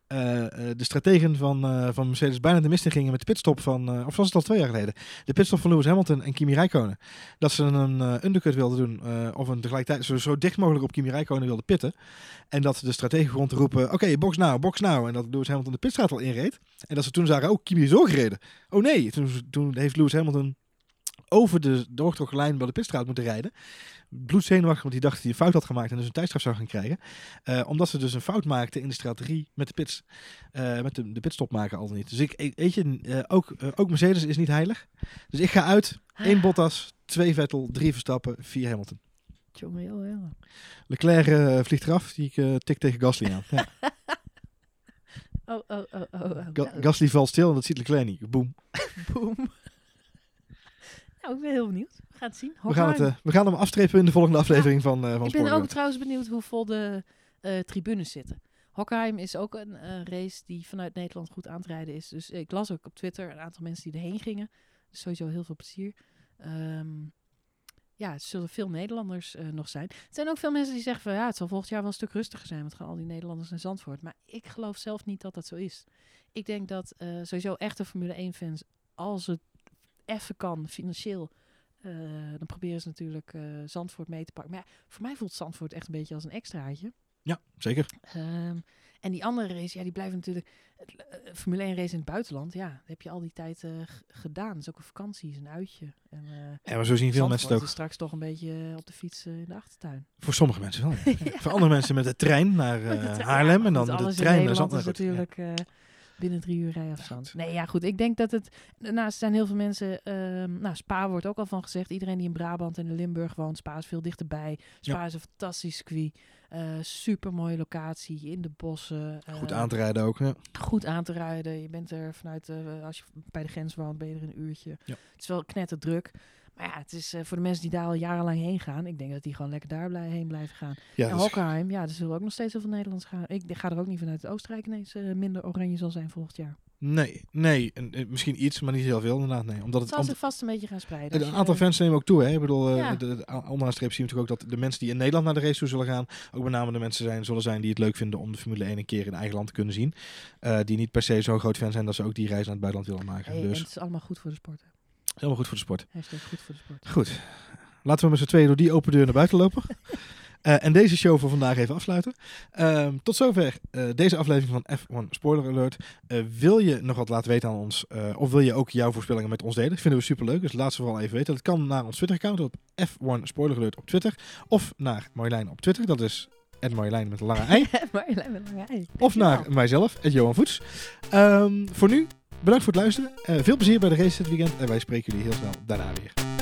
eh, eh, de strategen van, van Mercedes bijna de mist in gingen met de pitstop van, of was het al twee jaar geleden, de pitstop van Lewis Hamilton en Kimi Räikkönen. Dat ze een undercut wilden doen, of een tegelijkertijd zo, zo dicht mogelijk op Kimi Räikkönen wilden pitten. En dat de strategen begon te roepen, oké, box nou, box nou. En dat Lewis Hamilton de pitstraat al inreed. En dat ze toen zagen, oh, Kimi is ook gereden. Oh nee, toen, toen heeft Lewis Hamilton over de doorgetrokken lijn bij de pitstraat moeten rijden. Bloedzenuwachtig, want die dacht dat hij een fout had gemaakt en dus een tijdstraf zou gaan krijgen. Eh, omdat ze dus een fout maakten in de strategie met de pits. eh, met de, de pitstop maken al niet. Dus ik, ik- weet je, eh, ook, ook Mercedes is niet heilig. Dus ik ga uit. één Bottas, twee Vettel, drie Verstappen, vier Hamilton. Jongen. Leclerc vliegt eraf. Die uh, tikt tegen Gasly aan. Ja. Oh, oh, oh, oh. oh. Ga- Gasly valt stil en dat ziet Leclerc niet. Boom. Boom. nou, ik ben heel benieuwd. We gaan het zien. We gaan, het, eh, we gaan hem afstrepen in de volgende aflevering van, eh van ik ben ook trouwens benieuwd hoe vol de eh, tribunes zitten. Hockenheim is ook een race die vanuit Nederland goed aan te rijden is. Dus ik las ook op Twitter een aantal mensen die erheen gingen. Dus sowieso heel veel plezier. Ehm, ja, het zullen veel Nederlanders nog zijn. Er zijn ook veel mensen die zeggen van ja, het zal volgend jaar wel een stuk rustiger zijn. Want gaan al die Nederlanders naar Zandvoort. Maar ik geloof zelf niet dat dat zo is. Ik denk dat sowieso echte Formule 1 fans, als het even kan, financieel, dan proberen ze natuurlijk eh, Zandvoort mee te pakken. Maar ja, voor mij voelt Zandvoort echt een beetje als een extraatje. Ja, zeker. Ehm, en die andere race, ja, die blijven natuurlijk. eh, Formule 1 race in het buitenland, ja, dat heb je al die tijd eh, gedaan. Dat is ook een vakantie, is een uitje. En, eh, Ja, maar zo zien veel mensen het ook. straks toch een beetje eh, op de fiets eh, in de achtertuin. Voor sommige mensen wel. ja. Voor andere mensen met de trein naar eh, Haarlem ja, en dan de trein naar Zandvoort. natuurlijk eh, binnen drie uur rijafstand. Ja, goed. nee, ja, goed. Ik denk dat het... Daarnaast zijn heel veel mensen... ehm, nou, Spa wordt ook al van gezegd. Iedereen die in Brabant en in Limburg woont. Spa is veel dichterbij. Spa Ja. is een fantastisch circuit. Eh super mooie locatie in de bossen. Goed eh, aan te rijden ook. Ja. goed aan te rijden. Je bent er vanuit, eh, als je bij de grens woont, ben je er een uurtje. Ja. Het is wel knetterdruk. Maar ja, het is eh, voor de mensen die daar al jarenlang heen gaan. Ik denk dat die gewoon lekker daar blij, heen blijven gaan. Ja, en Hockenheim, ja, er zullen ook nog steeds heel veel Nederlands gaan. Ik ga er ook niet vanuit dat Oostenrijk ineens eh, minder oranje zal zijn volgend jaar. nee, nee. En, eh, misschien iets, maar niet heel veel inderdaad. Nee. Omdat Het zal zich vast een beetje gaan spreiden. een aantal fans nemen ook toe. Hè? Ik bedoel, Ja. de, de, onderaan streep zien we natuurlijk ook dat de mensen die in Nederland naar de race toe zullen gaan, ook met name de mensen zijn, zullen zijn die het leuk vinden om de Formule 1 een keer in eigen land te kunnen zien. Die niet per se zo'n groot fan zijn dat ze ook die reis naar het buitenland willen maken. Hey, dus het is allemaal goed voor de sport. hè. Helemaal goed voor de sport. Hashtag goed voor de sport. Goed. Laten we met z'n tweeën door die open deur naar buiten lopen. Eh, en deze show voor vandaag even afsluiten. Ehm, tot zover eh, deze aflevering van F1 Spoiler Alert. Eh, wil je nog wat laten weten aan ons? of wil je ook jouw voorspellingen met ons delen? Vinden we superleuk. Dus laat ze vooral even weten. Dat kan naar ons Twitter-account op F1 Spoiler Alert op Twitter. Of naar Marjolein op Twitter. Dat is Marjolein met een lange ei. Marjolein met een lange ei. Of naar mijzelf, Johan Voets. Ehm, voor nu, bedankt voor het luisteren. Eh, veel plezier bij de race dit weekend. En wij spreken jullie heel snel daarna weer.